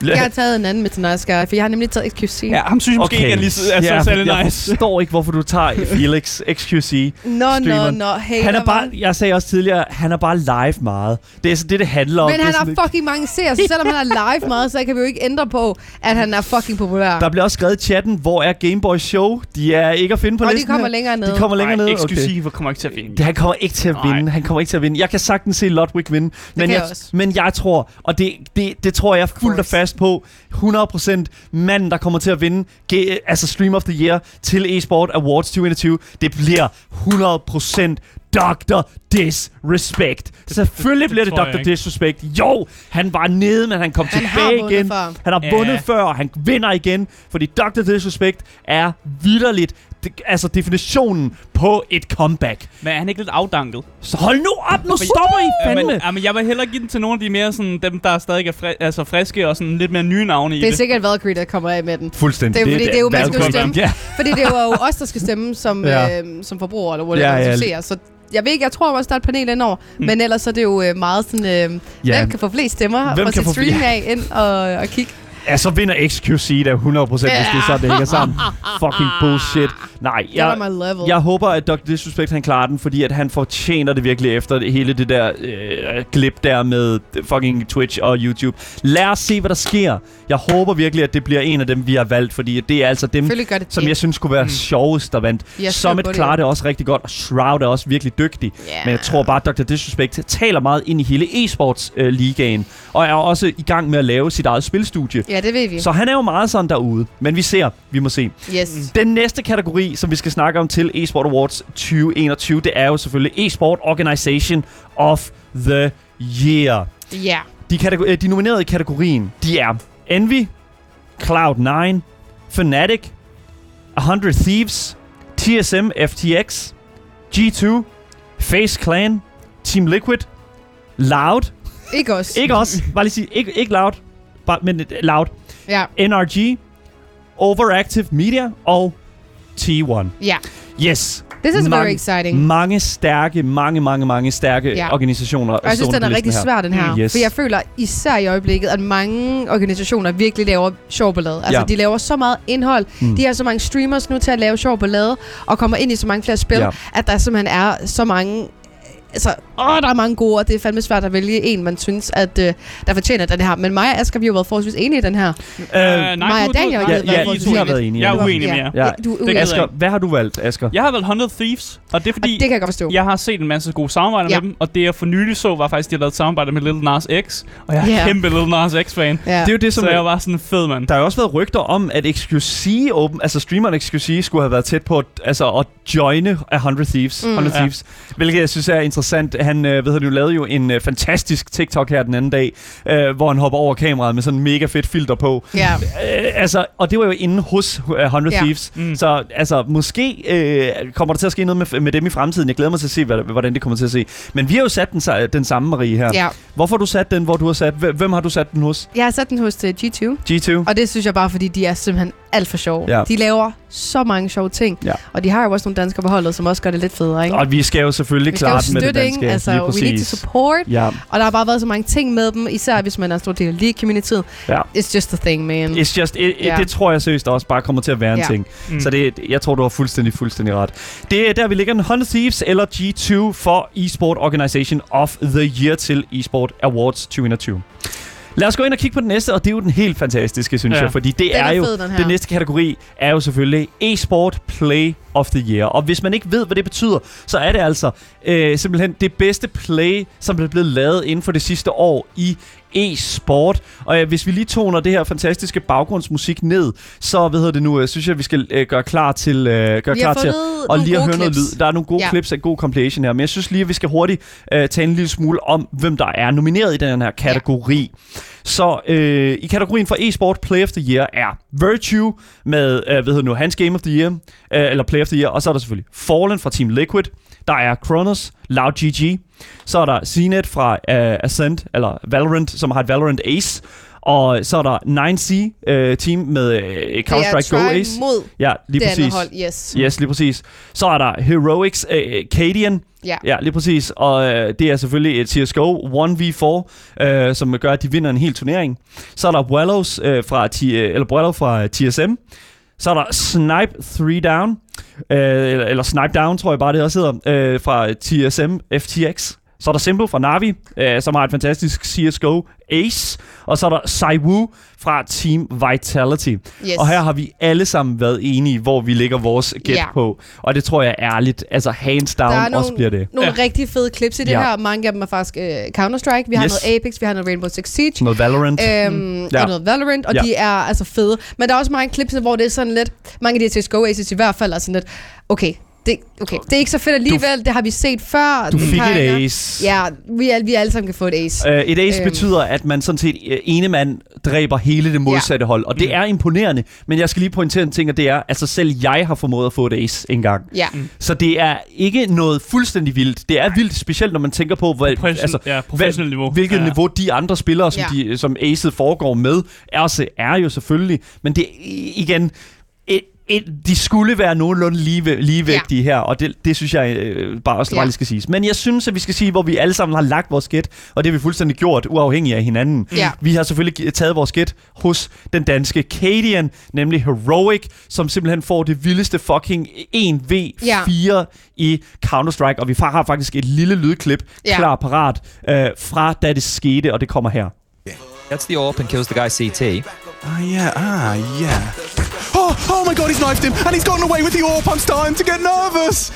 Jeg har taget en anden med til Nice Guy, for jeg har nemlig taget XQC. Ja, ham synes jeg måske ikke er lige så, er så ja, særlig jeg nice. forstår ikke, hvorfor du tager Felix XQC. Nå, nå, nå. Hey, Han er bare, jeg sagde også tidligere, han er bare live meget. Det er så det, det handler om. Men det han er har fucking mange seere, så selvom han er live meget, så kan vi jo ikke ændre på, at han er fucking populær. Der bliver også skrevet i chatten, hvor er Gameboy Show? De er ikke at finde på og de listen kommer her. længere ned. De kommer længere ned. Nej, Okay. kommer ikke til at finde. Det, han kommer ikke til at Nej. vinde. Han kommer ikke til at vinde. Jeg kan sagtens se Ludwig vinde. Men kan jeg, jeg også. men jeg tror, og det, det, det tror jeg fuldt og course. Fast på, 100% manden, der kommer til at vinde G- altså Stream of the Year til eSport Awards 2021, det bliver 100% Dr. Disrespect. Selvfølgelig bliver det, jeg Dr. Disrespect. Jo, han var nede, men han kom Han tilbage igen. før. Han har Ja. vundet før, og han vinder igen, fordi Dr. Disrespect er vidderligt det, altså definitionen på et comeback. Men er han ikke lidt afdanket? Så hold nu op, nu stopper I Ja, fandme. men, ja, men jeg vil hellere give den til nogle af de mere sådan, dem, der stadig er fri, altså friske og sådan lidt mere nye navne i Det er det. sikkert Valkyrie, der kommer af med den. Fuldstændig. Det er fordi, det er jo, man skal jo stemme. Ja. Fordi det er jo os, der skal stemme som, Ja. ja. øh, som forbruger, eller whatever, Ja, ja, ja. ja. som ser. Så jeg ved ikke, jeg tror også, der er et panel indover. Mm. Men ellers så er det jo øh, meget sådan, øh, Ja. hvem kan få flest stemmer Hvem fra kan sit få- stream af ind og, og kigge. Ja, så vinder XQC da 100%, hvis det er sådan, det hænger sammen. Fucking bullshit. Nej, jeg, jeg håber, at Dr. Disrespect han klarer den, fordi at han fortjener det virkelig efter det, hele det der øh, glip der med fucking Twitch og YouTube. Lad os se, hvad der sker. Jeg håber virkelig, at det bliver en af dem, vi har valgt, fordi det er altså dem, det som det. jeg synes kunne være mm. sjovest, der vandt. Jeg Summit klarer det også rigtig godt, og Shroud er også virkelig dygtig. Ja. Men jeg tror bare, at Dr. Disrespect taler meget ind i hele e-sports-ligaen, og er også i gang med at lave sit eget spilstudie. Ja, det ved vi. Så han er jo meget sådan derude, men vi ser, vi må se. Yes. Den næste kategori, som vi skal snakke om til eSport Awards 2021, det er jo selvfølgelig eSport Organization of the Year. Ja. De, kategori- øh, de nominerede i kategorien, de er Envy, Cloud9, Fnatic, 100 Thieves, TSM FTX, G2, Face Clan, Team Liquid, Loud, Ikke os. ikke også, bare lige sige, ikke, ikke Loud, bare, men Loud, Ja. NRG, Overactive Media og T1. Ja. Yes. This is mange, very exciting. Mange stærke, mange, mange, mange stærke Ja. organisationer. Og jeg synes, den er rigtig her. svær, den her. Mm, yes. For jeg føler især i øjeblikket, at mange organisationer virkelig laver sjov ballade. Altså, Ja. de laver så meget indhold. Mm. De har så mange streamers nu til at lave sjov ballade, og kommer ind i så mange flere spil, ja. at der simpelthen er så mange... Altså, åh, der er mange gode, og det er fandme svært at vælge en, man synes, at øh, der fortjener den her. Men mig og Asger, vi har jo været forholdsvis enige i den her. Øh, nej, Maja du- og Daniel du- har ja, ja, vi har været enige. Jeg er uenig med jer. Ja. Du er uenig. Asger, hvad har du valgt, Asger? Jeg har valgt 100 Thieves, og det er Og fordi, det kan jeg godt forstå. jeg har set en masse gode samarbejder Ja. med dem, og det jeg for nylig så, var faktisk, at de har lavet et samarbejde med Little Nas X, og jeg er Ja. kæmpe Little Nas X-fan. Ja. Det er jo det, som... Så jeg var sådan en fed mand. Der har også været rygter om, at XQC Open, altså streameren XQC skulle have været tæt på at, altså, at joine 100 Thieves, Mm. 100 Ja. Thieves, hvilket jeg synes er interessant. Han øh, ved du, lavede jo en øh, fantastisk TikTok her den anden dag, øh, hvor han hopper over kameraet med sådan en mega fedt filter på. Ja. Øh, altså, og det var jo inde hos øh, 100 Ja. Thieves. Mm. Så altså, måske øh, kommer der til at ske noget med, med dem i fremtiden. Jeg glæder mig til at se, hvad, hvordan det kommer til at se. Men vi har jo sat den, sa- den samme, Marie, her. ja. Hvorfor har du sat den, hvor du har sat... Hvem, hvem har du sat den hos? Jeg har sat den hos uh, G2, G2? og det synes jeg bare, fordi de er simpelthen alt for sjove. Ja. De laver så mange sjove ting, Ja. og de har jo også nogle danskere på holdet, som også gør det lidt federe, ikke? Og vi skal jo selvfølgelig klare den med det støtte, danske. Altså, lige we need to præcis. support. Ja, Og der har bare været så mange ting med dem, især hvis man er en stor del af League-communityet. ja. It's just a thing, man. It's just, it, Ja. yeah. det tror jeg seriøst også bare kommer til at være en Ja. ting. Mm. Så det, jeg tror, du har fuldstændig, fuldstændig ret. Det er der, vi ligger den 100 Thieves eller G2 for eSport Organization of the Year til eSport Awards 2021. Lad os gå ind og kigge på den næste, og det er jo den helt fantastiske, synes Ja. jeg, fordi det Den er, er jo, fed, den her. den næste kategori er jo selvfølgelig eSport Play of the Year. Og hvis man ikke ved, hvad det betyder, så er det altså øh, simpelthen det bedste play, som er blevet lavet inden for det sidste år i e-sport. Og øh, hvis vi lige toner det her fantastiske baggrundsmusik ned, så hvad hedder det nu, øh, synes jeg, vi skal øh, gøre klar til, øh, gøre klar til fundet og lige at høre noget clips. lyd. Der er nogle gode ja. Clips af god compilation her, men jeg synes lige, at vi skal hurtigt øh, tale en lille smule om, hvem der er nomineret i den her kategori. Ja. Så øh, i kategorien for e-sport Play of the Year er Virtue med, øh, hvad hedder nu, hans Game of the Year, øh, eller Play of the Year, og så er der selvfølgelig Fallen fra Team Liquid, der er Kronos, Loud GG, så er der Zenit fra øh, Ascent, eller Valorant, som har et Valorant Ace, og så er der 9C øh, team med øh, Counter-Strike Go Ace. mod Ja, lige præcis. hold, yes. Yes, lige præcis. Så er der Heroics øh, Cadian. Ja. Ja, lige præcis. Og øh, det er selvfølgelig et CSGO 1v4, øh, som gør, at de vinder en hel turnering. Så er der Wallows øh, fra, T- øh, eller Wallow fra TSM. Så er der Snipe 3 Down, øh, eller, eller Snipe Down, tror jeg bare det også hedder, øh, fra TSM FTX. Så er der Simple fra Navi, øh, som har et fantastisk CSGO Ace. Og så er der Saiwu fra Team Vitality. Yes. Og her har vi alle sammen været enige, hvor vi lægger vores gæt Ja. på. Og det tror jeg ærligt, altså hands down Der er også nogle- bliver det. Nogle Ja. rigtig fede clips i det Ja. her. Mange af dem er faktisk uh, Counter-Strike. Vi har Yes. noget Apex, vi har noget Rainbow Six Siege. Noget Valorant. Øhm, Ja. og noget Valorant, og Ja. de er altså fede. Men der er også mange clips, hvor det er sådan lidt, mange af de her CSGO Aces i hvert fald er sådan lidt, okay, Det, okay, det er ikke så fedt alligevel. det har vi set før. Du fik et ace. Ja, vi, alle, vi alle sammen kan få et ace. Uh, et ace Øhm. betyder, at man sådan set øh, ene mand dræber hele det modsatte hold, og det er imponerende. Men jeg skal lige pointere en ting, og det er, altså selv jeg har formået at få et ace engang. Ja. Så det er ikke noget fuldstændig vildt. Det er vildt, specielt når man tænker på, hvad, Profession- altså, ja, professionelt niveau. hvilket Ja. niveau de andre spillere, som, Ja. de, som acet foregår med, er, så er jo selvfølgelig. Men det er igen... Et, et, de skulle være nogenlunde lige, ligevægtige ja. her, og det, det synes jeg øh, bare også Ja. bare lige skal siges. Men jeg synes, at vi skal sige, hvor vi alle sammen har lagt vores gæt, og det har vi fuldstændig gjort, uafhængig af hinanden. Ja. Vi har selvfølgelig taget vores gæt hos den danske Cadian, nemlig Heroic, som simpelthen får det vildeste fucking 1v4 i Counter-Strike, og vi har faktisk et lille lydklip Ja. klar parat øh, fra da det skete, og det kommer her. Gets the AWP and kills the guy CT. Ah, yeah, ah, yeah. Oh, oh my god, he's knifed him, and he's gotten away with the AWP. I'm starting to get nervous.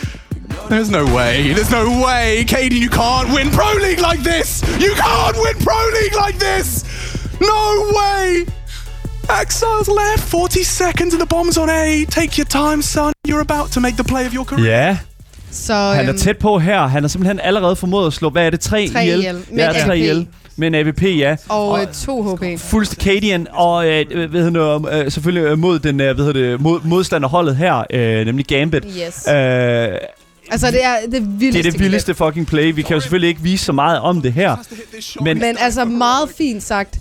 There's no way, there's no way. Katie, you can't win Pro League like this! You can't win Pro League like this! No way! Exiles left, 40 seconds, and the bomb's on A. Take your time, son. You're about to make the play of your career. Yeah. Så, han er øhm, tæt på her. Han har simpelthen allerede formået at slå, hvad er det, 3 Tre ihjel? ihjel med ja, en 3 ihjel med en AVP, ja. Og øh, to HP. Fuldst Cadian, og øh, hvad hedder det, øh, selvfølgelig øh, mod den øh, hvad hedder det, mod, modstanderholdet her, øh, nemlig Gambit. Yes. Øh, Altså, det er det vildeste det er det vildeste fucking play. Vi kan jo selvfølgelig ikke vise så meget om det her. Men-. Men altså, meget fint sagt.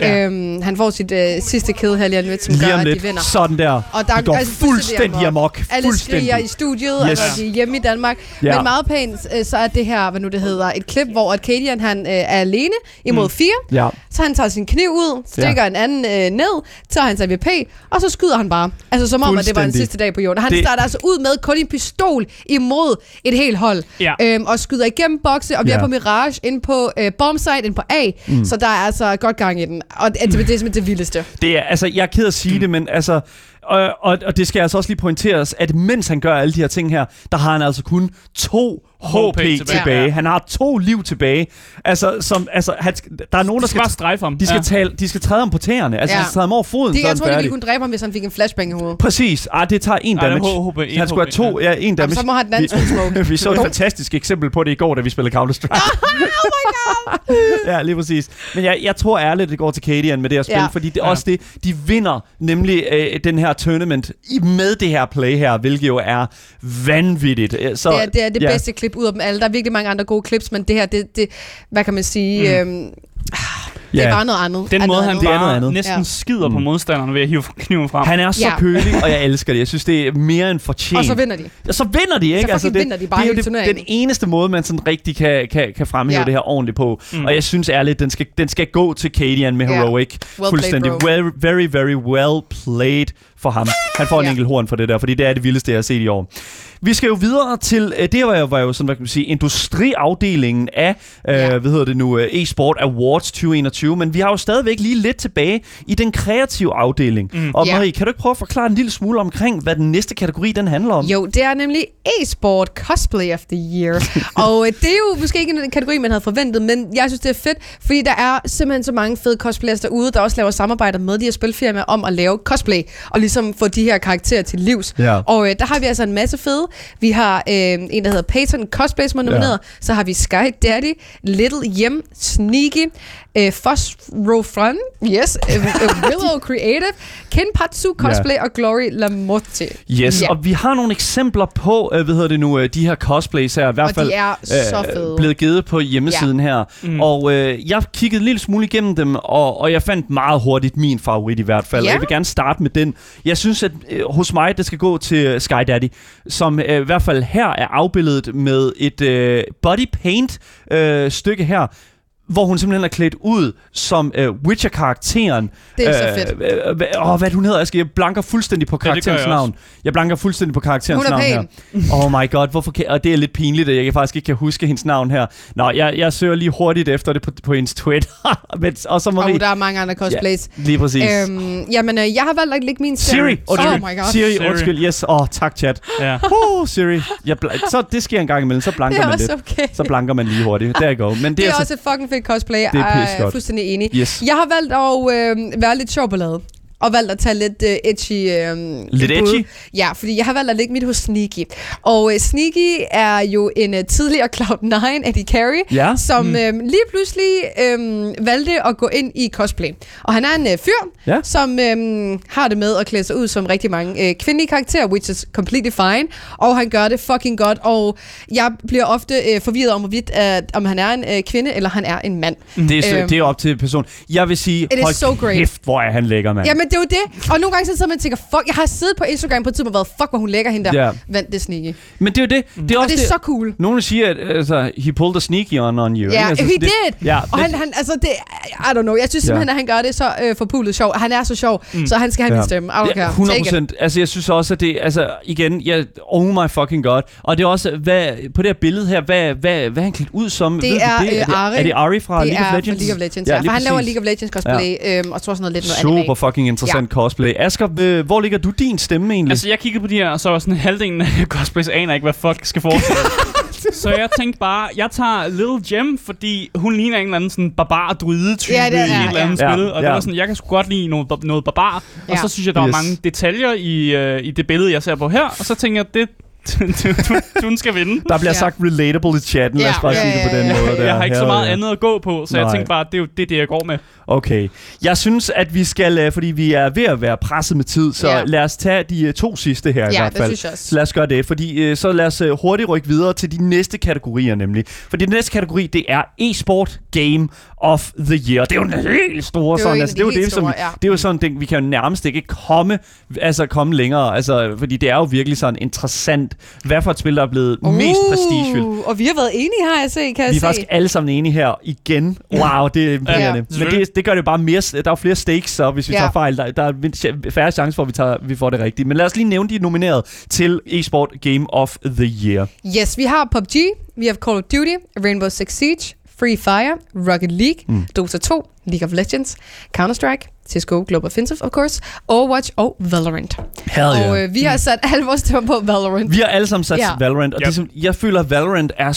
Ja. Øhm, han får sit øh, sidste kill her lige om lidt, som Lige gør, om at lidt. de vinder. Sådan der. Og der det går altså fuldstændig amok. Alle Fuldstændig. skriger i studiet, Yes. altså de er hjemme i Danmark. Ja. Men meget pænt, øh, så er det her, hvad nu det hedder, et klip, hvor at Cadian, han øh, er alene imod mm. fire. Ja. Så han tager sin kniv ud, stikker Ja. en anden øh, ned, tager hans AVP, og så skyder han bare. Altså som om, at det var Fuldstændig. sidste dag på jorden. Han det... starter altså ud med kun en pistol imod et helt hold. Ja. Øhm, og skyder igennem bokse, og vi Ja. er på Mirage, ind på øh, bombsite, ind på A. Mm. Så der er altså godt gang i den. Og det, det, det er simpelthen det vildeste. Det er, altså, jeg er ked af at sige det, men altså... Og, og, og det skal altså også lige pointeres, at mens han gør alle de her ting her, der har han altså kun to HP, tilbage. tilbage. Han har to liv tilbage. Altså, som, altså han, der er nogen, der skal skal, bare strejfe ham. de skal, ja. tale, de skal træde ham på tæerne. Altså, Ja. de skal træde ham over foden, De, så er jeg tror, de ville kunne dræbe ham, hvis han fik en flashbang i hovedet. Præcis. Ah, det tager en Ej, det damage. HHB, en han skulle have to, ja, en damage. Jamen, så må han den anden smoke. vi så et fantastisk eksempel på det i går, da vi spillede Counter-Strike. oh my god! ja, lige præcis. Men jeg, jeg tror ærligt, det går til Cadian med det her spil, Ja. fordi det er Ja. også det, de vinder nemlig øh, den her tournament i, med det her play her, hvilket jo er vanvittigt. Øh, Så, Det er det, er det ja. bedste klip ud af dem alle. Der er virkelig mange andre gode clips, men det her, det, det hvad kan man sige, mm. øhm, det Ja. er bare noget andet. Den måde, han andet. Det er noget bare andet. næsten Ja. skider på Mm. modstanderne ved at hive kniven frem. Han er så Ja. kølig, og jeg elsker det. Jeg synes, det er mere end fortjent. Og så vinder de. Ja, så vinder de, ikke? fucking det, vinder de bare det er det, turneringen. den eneste måde, man sådan rigtig kan, kan, kan fremhæve Ja. det her ordentligt på. Mm. Og jeg synes ærligt, den skal, den skal gå til Cadian med Ja. Heroic. Well Fuldstændig. played, bro. very, very, well played for ham. Han får en Ja. enkelt horn for det der, fordi det er det vildeste, jeg har set i år. Vi skal jo videre til, øh, det var jo, var jo sådan, hvad kan man sige, industriafdelingen af, øh, Ja. hvad hedder det nu, øh, eSport Awards 2021, men vi har jo stadigvæk lige lidt tilbage i den kreative afdeling. Mm. Og Ja. Marie, kan du ikke prøve at forklare en lille smule omkring, hvad den næste kategori den handler om? Jo, det er nemlig e-sport cosplay of the year. og øh, det er jo måske ikke en kategori, man havde forventet, men jeg synes, det er fedt, fordi der er simpelthen så mange fede cosplayers derude, der også laver samarbejder med de her spilfirmaer om at lave cosplay, og ligesom få de her karakterer til livs. Ja. Og øh, der har vi altså en masse fede. Vi har øh, en, der hedder Payton Cosplay, som er nomineret. Ja. Så har vi Sky Daddy, Little Yem, Sneaky, øh, Phosphorofrun, yes, øh, øh, Willow Creative, Kenpatsu Cosplay og Glory Lamotte. Yes, Ja. og vi har nogle eksempler på, øh, hvad hedder det nu, øh, de her cosplays her, i hvert fald de er så fede. øh, blevet givet på hjemmesiden ja. her. Mm. Og øh, jeg kiggede en lille smule igennem dem, og, og jeg fandt meget hurtigt min favorit i hvert fald. Og jeg vil gerne starte med den. Jeg synes, at øh, hos mig, det skal gå til Sky Daddy, som øh, i hvert fald her er afbildet med et øh, body paint øh, stykke her, hvor hun simpelthen er klædt ud som øh, Witcher-karakteren. Det er så fedt. Øh, øh, øh, åh, hvad hun hedder, Aske? Jeg blanker fuldstændig på Ja, karakterens jeg navn. Jeg blanker fuldstændig på karakterens er navn her. Oh my god, hvorfor kan, og det er lidt pinligt, at jeg faktisk ikke kan huske hendes navn her. Nå, jeg, jeg søger lige hurtigt efter det på, på hendes Twitter. Men, og så Marie. Og der er mange andre cosplays. Ja, lige præcis. Øhm, jamen, øh, jeg har valgt at lægge min stemme. Siri, Oh undskyld. my god. Siri, Siri. undskyld. Yes, åh, oh, tak chat. Ja. Uh, Siri. Jeg bl- så det sker en gang imellem, så blanker er man lidt. okay. Så blanker man lige hurtigt. Der you go. Men det, Det er altså, også fucking fedt cosplay. Det er er fuldstændig enig. Yes. Jeg har valgt at øh, være lidt sjov ballade. Og valgt at tage lidt uh, edgy uh, Lidt bud. edgy? Ja, fordi jeg har valgt at lægge mit hos Sneaky. Og uh, Sneaky er jo en uh, tidligere Cloud9 Eddie Carey, Ja. som mm. øhm, lige pludselig øhm, valgte at gå ind i cosplay. Og han er en øh, fyr, Ja. som øhm, har det med at klæde sig ud som rigtig mange øh, kvindelige karakterer, which is completely fine. Og han gør det fucking godt. Og jeg bliver ofte øh, forvirret om, hvorvidt, at, om han er en øh, kvinde eller han er en mand. Det er, Øhm. det er op til person. Jeg vil sige, hold so great. kæft, hvor er han lækker, mand. Jamen, det er jo det. Og nogle gange så sidder man og tænker, fuck, jeg har siddet på Instagram på et tidspunkt og været, fuck, hvor hun lækker hende der. Ja. Vandt det sneaky. Men det er jo det. Det er Og også det er så cool. Nogle siger, at altså, he pulled a sneaky on on you. Ja, ikke? altså, he det, did. Ja, Og det- han, han, altså det, I don't know, jeg synes simpelthen, at han gør det så øh, forpulet sjov. Han er så sjov, mm. så han skal have Ja. min stemme. Don't Ja, care. 100 Take it. procent. Altså, jeg synes også, at det... Altså, igen, jeg, oh my fucking god. Og det er også, hvad, på det her billede her, hvad, hvad, hvad er han klædt ud som? Det er, det? øh, er, det, Ari. er det Ari fra det League er of Legends? fra League of Legends, ja. lige for han laver. League of Legends cosplay, ja. øhm, og tror sådan noget lidt noget Super fucking interessant ja. cosplay. Asger, øh, hvor ligger du din stemme egentlig? Altså, jeg kiggede på de her, og så var sådan halvdelen af cosplays aner ikke, hvad folk skal forestille. så jeg tænkte bare, jeg tager Little Gem, fordi hun ligner en eller anden sådan barbar-druide-type Ja, det er- i et eller andet ja. spil. Og Ja. det var sådan, jeg kan sgu godt lide noget, noget barbar. Ja. Og så synes jeg, der var Yes. mange detaljer i, øh, i det billede, jeg ser på her. Og så tænker jeg, det du, du, du skal vinde. der bliver Ja. sagt relatable i chatten, lad os bare ja, sige det på den ja. måde. Der. Jeg har ikke så meget andet at gå på, så jeg Nej. tænkte bare, det er jo det, er det, jeg går med. Okay. Jeg synes, at vi skal, øh, fordi vi er ved at være presset med tid, så Ja. lad os tage de øh, to sidste her i Ja, hvert det fald. synes jeg også. Så lad os gøre det, fordi øh, så lad os hurtigt rykke videre til de næste kategorier nemlig. Fordi den næste kategori, det er e-sport game of the year. Det er jo en helt store Det jo sådan. Altså, de det er jo helt det, som, store, ja. det er jo sådan, det, vi kan jo nærmest ikke komme, altså komme længere. Altså, fordi det er jo virkelig sådan interessant, hvad for et spil, der er blevet mest prestigefyldt. Uh, Og vi har været enige her, jeg se, kan jeg Vi er se. faktisk alle sammen enige her igen. Wow, det er imponerende. Ja, Men det, det gør det bare mere... Der er jo flere stakes, så hvis vi Ja. tager fejl. Der, der er færre chance for, at vi, tager, vi får det rigtigt. Men lad os lige nævne de nomineret til eSport Game of the Year. Yes, vi har PUBG, vi har Call of Duty, Rainbow Six Siege, Free Fire, Rocket League, mm. Dota 2, League of Legends, Counter-Strike, CSGO Global Offensive, of course, Overwatch og Valorant. Hell Og øh, vi har sat alle vores stemmer på Valorant. Vi har alle sammen sat Ja. Valorant, og Yep. det, som, jeg føler, at Valorant er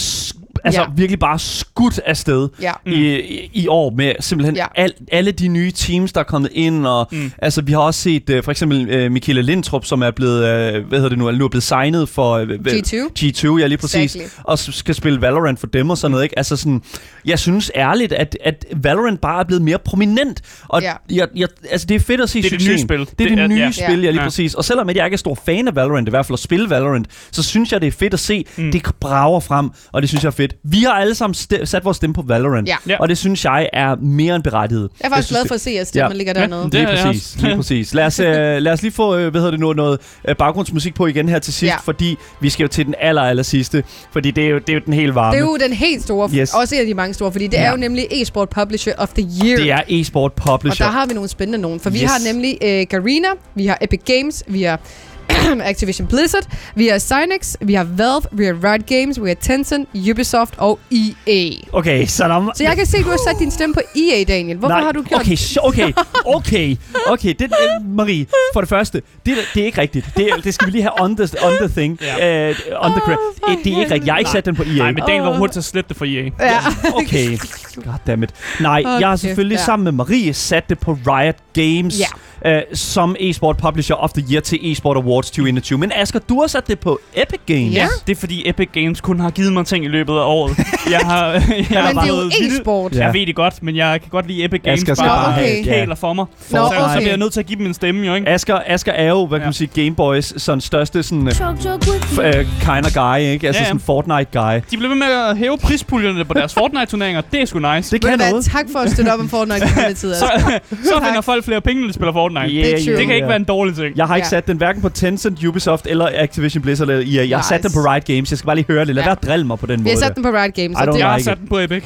altså Ja. virkelig bare skudt afsted Ja. i, i, i år med simpelthen Ja. al, alle de nye teams, der er kommet ind. Og, mm. altså, vi har også set uh, for eksempel uh, Michaela Lindtrup, som er blevet, uh, hvad hedder det nu, nu er blevet signet for uh, G2. G2, ja lige præcis. Exactly. Og skal spille Valorant for dem og sådan noget. Ikke? Altså sådan, jeg synes ærligt, at, at Valorant bare er blevet mere prominent. Og Ja. jeg, jeg, altså, det er fedt at se Det er det nye spil. Det er det, Det er- nye ja. spil, ja lige Ja. præcis. Og selvom jeg ikke er stor fan af Valorant, i hvert fald at spille Valorant, så synes jeg, det er fedt at se, mm. det brager frem, og det synes jeg er fedt. Vi har alle sammen st- sat vores stemme på Valorant, Ja. Ja. og det synes jeg er mere end berettiget. Jeg er faktisk glad for at se, at stemmen Ja. ligger Ja, dernede. det- Lige er præcis, også. lige præcis. Lad os, øh, lad os lige få, øh, hvad hedder det nu, noget øh, baggrundsmusik på igen her til sidst, Ja. fordi vi skal jo til den aller, aller sidste, fordi det er jo, det er jo den helt varme. Det er jo den helt store, Yes. også en af de mange store, fordi det Ja. er jo nemlig e-sport publisher of the year. det er e-sport Og publisher. der har vi nogle spændende nogen, for vi Yes. har nemlig øh, Garena, vi har Epic Games, vi har Activision Blizzard, vi har Cynex, vi har Valve, vi har Riot Games, vi har Tencent, Ubisoft og EA. Okay, så der Så jeg kan se, at du har sat din stemme på EA, Daniel. Hvorfor Nej, har du gjort okay, så, okay, okay, okay. Det, øh, Marie, for det første, det, det er ikke rigtigt. Det, det skal vi lige have on the, on the thing. Ja. Uh, on the credit. for Uh, det er ikke rigtigt. Jeg har ikke sat den på EA. Nej, men Daniel var hurtigt til at slette det for EA. Ja. Okay. Goddammit. Nej, Åh, jeg har selvfølgelig ja. sammen med Marie sat det på Riot Games Ja. Uh, som e-sport publisher of the year til e-sport awards 2021. Men Asger, du har sat det på Epic Games. Ja. Det er fordi Epic Games kun har givet mig ting i løbet af året. Jeg har, jeg har Men det er jo e-sport. Ja. Jeg ved det godt, men jeg kan godt lide Epic Games. Asger skal Nå, bare okay. have... For mig. Nå, så, så okay. bliver jeg nødt til at give dem en stemme, jo ikke? Asger, Asger er jo, hvad kan Ja. man sige, Gameboys sådan største sådan, with uh, kind of guy, ikke? Altså Ja, ja. sådan Fortnite-guy. De bliver ved med at hæve prispuljerne på deres Fortnite-turneringer. Det er sgu nice. Det kan noget. tak for at støtte op om Fortnite i denne tid. Så, Altså. så finder folk flere penge, når de spiller Fortnite. Yeah, Det. Det kan ikke være en dårlig ting. Jeg har ikke Ja. sat den hverken på Tencent, Ubisoft eller Activision Blizzard eller EA. Jeg har sat den på Riot Games. Jeg skal bare lige høre det. Lad Ja. være at drille mig på den Vi måde. har sat den på Riot Games, og det Jeg har sat den på Epic.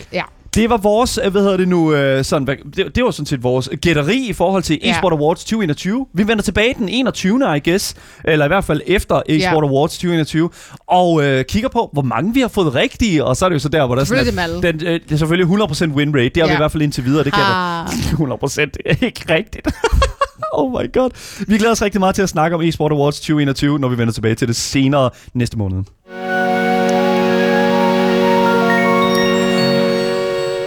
Det var vores, øh, hvad hedder det nu, øh, sådan, det, det var sådan set vores gætteri i forhold til Ja. eSport Awards 2021. Vi vender tilbage den 21. I guess, eller i hvert fald efter eSport Ja. Awards 2021, og øh, kigger på, hvor mange vi har fået rigtige, og så er det jo så der, hvor der er sådan, Selvfølgelig at den, øh, det er selvfølgelig 100% win rate. Det har vi Ja. i hvert fald indtil videre, det kan Ah. det 100% ikke rigtigt. oh my god. Vi glæder os rigtig meget til at snakke om eSport Awards 2021, når vi vender tilbage til det senere næste måned.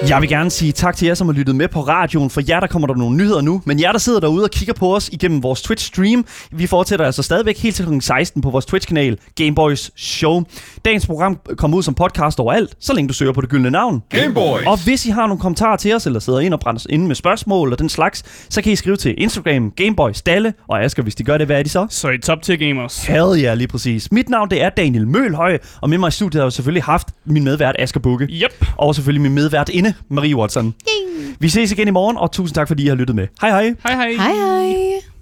Jeg vil gerne sige tak til jer, som har lyttet med på radioen. For jer, der kommer der nogle nyheder nu. Men jer, der sidder derude og kigger på os igennem vores Twitch-stream, vi fortsætter altså stadigvæk helt til kl. 16 på vores Twitch-kanal Gameboys Show. Dagens program kommer ud som podcast overalt, så længe du søger på det gyldne navn. Gameboys! Og hvis I har nogle kommentarer til os, eller sidder ind og brænder inde med spørgsmål og den slags, så kan I skrive til Instagram, Gameboys Dalle og Asger, hvis de gør det, hvad er de så? Så i top tier gamers. Hell ja, lige præcis. Mit navn det er Daniel Mølhøj, og med mig i studiet har jeg selvfølgelig haft min medvært Asger Bukke. Yep. Og selvfølgelig min medvært inde, Marie Watson. Vi ses igen i morgen, og tusind tak, fordi I har lyttet med. Hej hej. Hej hej. Hej hej.